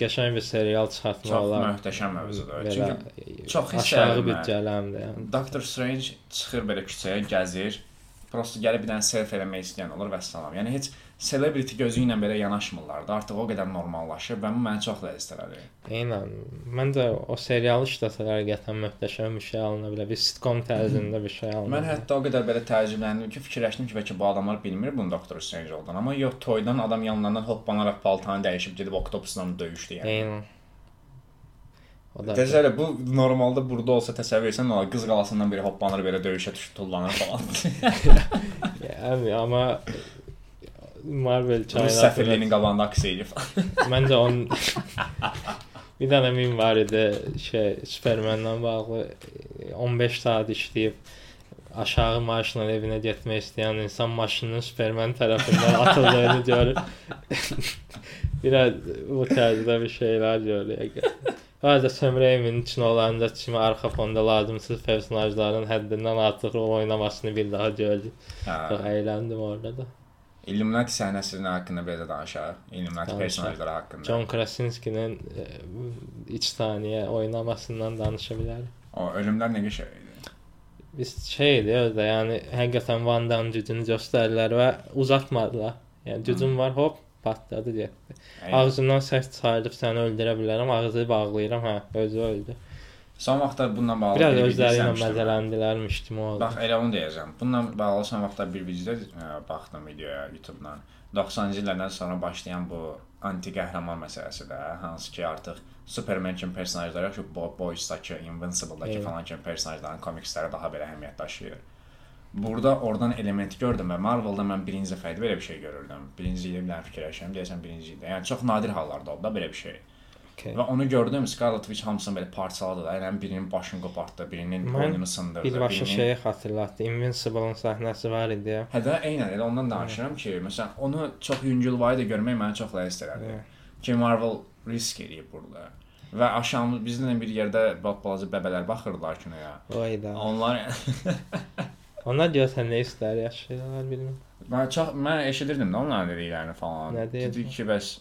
qəşəng bir serial çıxartmaq Çox olar. möhtəşəm mövzudur. Çünki çox aşağı mən. büdcələmdir. Yəni. Doctor Strange çıxır belə küçəyə, gəzir. Prosta gəlib bir dənə selfie eləmək istəyən olur və salam. Yəni heç celebrity gözü ilə belə yanaşmırlar da. Artıq o qədər normallaşıb və bu məni çox ləzzət elədi. Eynən. Mən də o serialı işləsələr qəətən möhtəşəm bir şey alına bilər. Bir sitcom tərzində bir şey alına. Mən hətta o qədər belə təəccübləndim ki, fikirləşdim ki, bəlkə bu adamlar bilmir bunu Doctor Strange olduğunu, amma yox, toydan adam yanlarından hoppanaraq paltarını dəyişib gedib Octopusla döyüşdü yəni. Eynən. O da Təsəvvür bu normalda burada olsa təsəvvür etsən, o qız qalasından biri hoppanır belə döyüşə tuş- tullanır falan. yəni amma Marvel Bunun səfirliyinin qabağında aks edir falan. məncə onun bir dənə mim var idi şey Supermanla bağlı 15 saat işləyib aşağı maaşla evinə getmək istəyən insan maşının Superman tərəfindən atıldığını görür. Biraz bu tərzdə bir şeylər görürük. Hətta Sam Raimi-nin üçün olanda kimi arxa fonda lazımsız personajların həddindən artıq rol oynamasını bir daha gördük. Çox əyləndim orada da. Illuminati səhnəsinin haqqında belə də danışaq. Illuminati personajları haqqında. John Krasinski'nin e, iç saniye oynamasından danışa bilərik. O ölümlər nə qəşəng idi. Biz şeydi özdə, yəni həqiqətən Van Damme gücünü göstərdilər və uzatmadılar. Yəni gücüm var, hop, patladı getdi. Ağzından səs çıxardıb səni öldürə bilərəm, ağzını bağlayıram, hə, özü öldü. Son vaxtlar bununla bağlı Biraz bir özləri ilə kimi oldu. Bax elə onu deyəcəm. Bununla bağlı son vaxtlar bir video baxdım videoya YouTube-dan. 90-cı illərdən sonra başlayan bu anti qəhrəman məsələsi də, hansı ki artıq Superman kimi personajlar yox, şu Bo- Boys-dakı, Invincible-dakı Evet. falan kimi personajların komiksləri daha belə əhəmiyyət daşıyır. Burada oradan element gördüm və Marvel-da mən birinci dəfə belə bir şey görürdüm. Birinci ilə bir fikirləşirəm, deyəsən birinci idi. Yəni çox nadir hallarda oldu da belə bir şey. Okay. Və onu gördüm, Scarlet Witch hamısını belə parçaladı da. Yəni birinin başını qopartdı, birinin Mən boynunu sındırdı, Birbaşa birinin şeyi xatırlatdı. Invincible-ın səhnəsi var idi. Hə də eynən elə ondan danışıram ki, məsələn, onu çox yüngülvari də görmək məni çox ləzzət elədi. Evet. Ki Marvel risk eləyib burada. Və aşağımız bizlə bir yerdə balaca bəbələr baxırdılar kinoya. Vay da. Onlar Onlar görsən nə istər yaşayırlar bilmirəm. mən çox mən eşidirdim də onların dediklərini falan. Dedi ki, bəs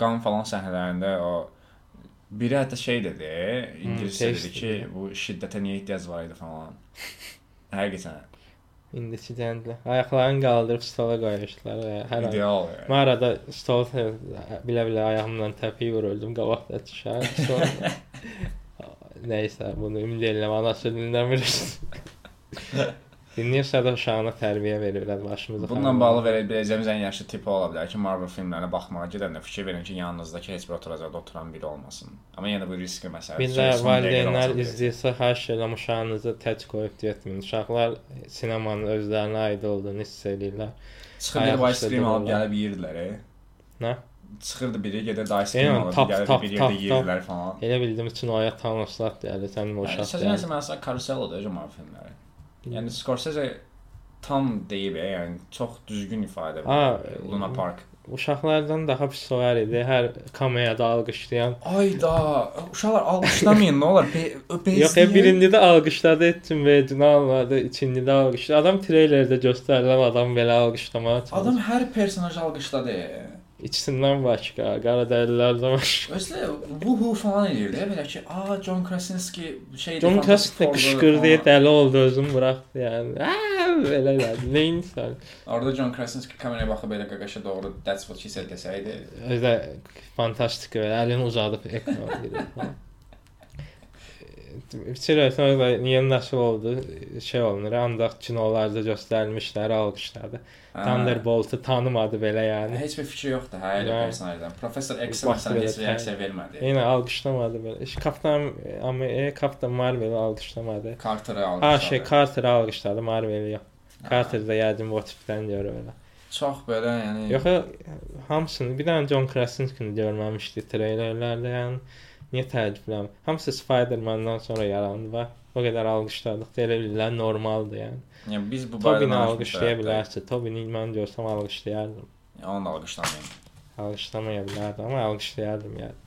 qan falan səhnələrində o biri hətta şey dedi, ingiliscə şey dedi ki, istəyir. bu şiddətə niyə ehtiyac var idi falan. Həqiqətən İndiki gənclər ayaqlarını qaldırıb stola qoymuşlar və hər ideal. yəni. Mən arada stol bilə-bilə ayağımla təpiyi vururdum qabaqda düşər. Sonra nəysə bunu ümid edirəm anası dinləmir. Dinləyirsə də uşağına tərbiyə verirlər başımıza. Bununla bağlı verə biləcəyimiz ən yaxşı tip o ola bilər ki, Marvel filmlərinə baxmağa gedəndə fikir verin ki, yanınızdakı heç bir oturacaqda oturan biri olmasın. Amma yenə bu riskli məsələdir. Bir də valideynlər izləyirsə, xahiş edirəm uşağınızı tək qoyub getməyin. Uşaqlar sinemanın özlərinə aid olduğunu hiss edirlər. Çıxır bir ice cream alıb gəlib yeyirdilər. Nə? Çıxırdı biri gedirdi ice cream Yəni, alıb tap, gəlib tap, bir yerdə yeyirdilər falan. Elə bildim üçün oya tanışlat yəni sənin o uşaq. Sözün əsas məsələ Carusello'dur Marvel filmləri. Yəni Scorsese tam deyib, e, yəni çox düzgün ifadə edir. Luna Park. Uşaqlardan daha pis var idi. Hər kamerada alqışlayan. Ayda, uşaqlar alqışlamayın, nə olar? Yox, e, birində də alqışladı, etdim və cinalmadı, ikincide alqışladı. Adam treylerdə göstərilən adam belə alqışlamağa çalışır. Adam hər personaj alqışladı. İkisindən başqa, qara dərililərdən başqa. Özlə vuhu falan edirdi, belə ki, a John Krasinski şeydir. John Krasinski forward qışqırdı, falan." dəli oldu, özünü buraxdı yəni. Aa, belə elədi. Nə insan? Orada John Krasinski kameraya baxıb belə qaqaşa doğru that's what she said desəydi. Özə fantastik əlini uzadıb ekrana girir. Bitirə sonra da niyə nəsə oldu? Şey olunur, ancaq kinolarda göstərilmişlər, alqışladı. Hə. Thunderbolt'u tanımadı belə yəni. Heç bir fikri yoxdur hə elə Yəni. personajdan. Professor X Bax, məsələn belə heç tə- reaksiya vermədi. Yenə alqışlamadı belə. İşte Kapitan Amerika, Kapitan Marvel alqışlamadı. Carter'ı Ha almışlar. şey Carter alqışladı Marvel yox. Carter da yəqin bu tipdən görə belə. çox belə yəni Yox hamısını bir dənə John Krasinski-ni görməmişdi treylerlərdə yəni. Niyə təəccübləm? Hamısı Spider-Man-dan sonra yarandı və o qədər alqışladıq. Elə bilirlər normaldır yəni. yəni biz bu Tobini danışmışıq alqışlaya bilərsə, Tobini mən görsəm alqışlayardım. Onu da alqışlamayın. Alqışlamaya bilərdim, amma alqışlayardım yəni.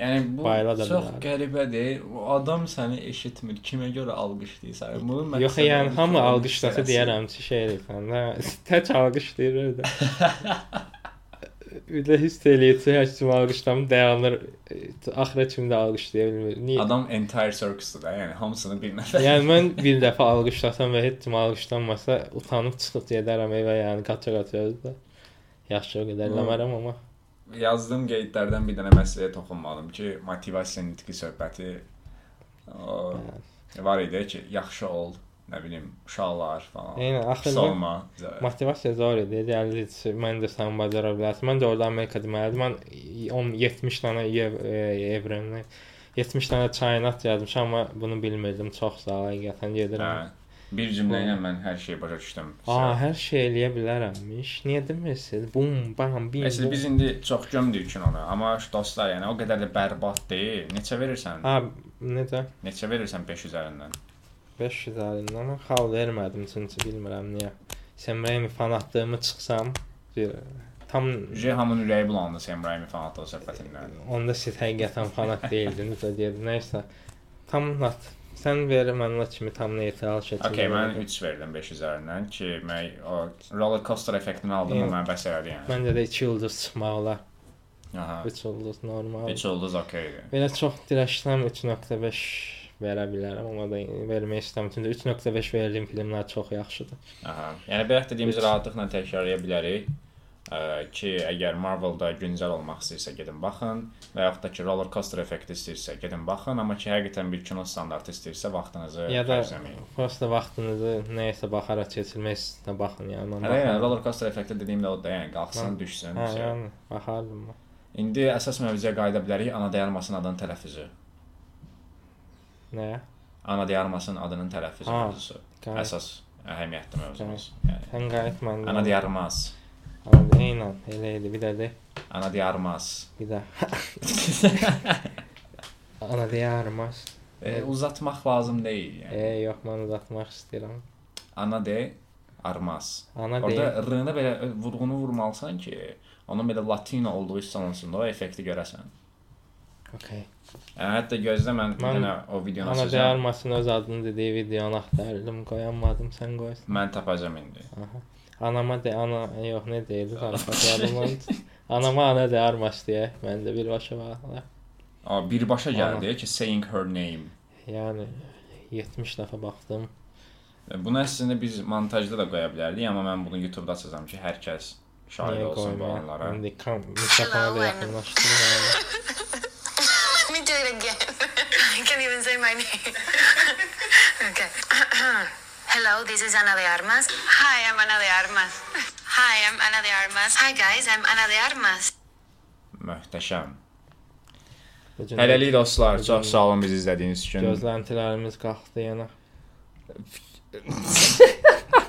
Yəni bu Bayıla da çox bilərdim. qəribədir. O adam səni eşitmir. Kimə görə alqışlayırsan? Bunun məqsədi Yox, yəni hamı onu alqışlasa deyərəm ki, şey eləyirsən. Tək alqışlayır da. Bir də hiss eləyir ki, heç kim alqışlamır, dayanır. e, Axıra kimi də alqışlaya bilmir. Niyə? Adam entire circus'dur da, yəni hamısını bir nəfər. Yəni mən bir dəfə alqışlasam və heç kim alqışlanmasa utanıb çıxıb gedərəm evə, yəni qaça-qaça özdə. Yaxşı o qədər Hı. eləmərəm amma Yazdığım qeydlərdən bir dənə məsələyə toxunmalım ki, motivasiya nitqi söhbəti o, var idi ki, yaxşı ol, nə bilim, uşaqlar falan. Pis axırda motivasiya zor idi. Deyirdi mən də sən bacara bilərsən. Mən də orada Amerika deməlidim. Mən 10 70 dənə ev, evrəni 70 dənə çaynat yazmışam, amma bunu bilmirdim. Çox sağ ol, həqiqətən gedirəm. Hə. Bir cümlə ilə mən hər şeyi başa düşdüm. Aa, hər şey eləyə bilərəmmiş. Niyə demirsiniz? Bum, bam, bim. Bum. biz indi çox gömdük kinonu, amma şu dostlar, yəni o qədər də bərbad deyil. Neçə verirsən? Ha, necə? Neçə verirsən 5 üzərindən? 500 əlindən xal vermədim çünki bilmirəm niyə. Sam Raimi fanatlığımı çıxsam, bir tam J hamının ürəyi bulandı Sam Raimi fanatlığı söhbətindən. onda siz həqiqətən fanat deyildiniz də deyirdi. Nəysə. Tam nat. Sən ver mənə kimi tam neytral şəkildə. Okay, mən ver. 3 verdim 5 üzərindən ki, mən o roller coaster effektini aldım, Yəni- mən bəs elədi yəni. Məncə də 2 ulduz çıxmaq olar. Aha. 3 ulduz normal. 3 ulduz okeydir. Belə çox dirəşsəm 3.5 verə bilərəm, amma da vermək istəmirəm. Çünki 3.5 verdiyim filmlər çox yaxşıdır. Aha. Yəni bayaq dediyimiz Üç. rahatlıqla təkrarlaya bilərik. Ə, ki, əgər Marvel-da güncəl olmaq istəyirsə gedin baxın və yaxud da ki, roller coaster effekti istəyirsə gedin baxın, amma ki, həqiqətən bir kino standartı istəyirsə vaxtınızı Ya da prosta vaxtınızı nəyəsə baxaraq keçirmək istəyirsə baxın, yəni Hələ yəni roller coaster effekti dediyim də o da, yəni qalxsın, Hə. düşsün. Hə, yəni baxardım. İndi əsas mövzuya qayıda bilərik. Ana dayarmasının adının tələffüzü. Nəyə? Ana dayarmasının adının tələffüzü Ha, mövzusu. Əsas əhəmiyyətli mövzumuz. Yəni Sən qayıt mən. ana dayarmaz. Eynən, elə idi. Bir də de, Ana dayarmaz. bir də. Ana deyərməz. E, uzatmaq lazım deyil yəni. E, yox, mən uzatmaq istəyirəm. Ana de armaz. Ana Orada r-nə belə vurğunu vurmalısan ki, onun belə latino olduğu hiss olunsun da o effekti görəsən. Okay. Hətta gözlə mən bir Mən dənə o videonu Ana açacağam. deyərməsin öz adını dediyi videonu axtardım, qoyamadım, sən qoysan. Mən tapacağam indi. Aha. Anama de ana yox nə deyirdi zarafat Anama ana deyərməs deyə məndə birbaşa var. O birbaşa Ana. gəldi ki, saying her name. Yəni 70 dəfə baxdım. E, Bunu əslində biz montajda da qoya bilərdik, amma mən bunu YouTube-da açacağam ki, hər kəs şahid olsun bu anlara. İndi kam mikrofona da yaxınlaşdırdım. Do it again. I can't even say my name. okay. Hello, this is Ana de Armas. Hi, I'm Ana de Armas. Hi, I'm Ana de Armas. Hi guys, I'm Ana de Armas. Möhtəşəm. Hələlik dostlar, çox sağ olun bizi izlədiyiniz üçün. gözləntilərimiz qalxdı yenə.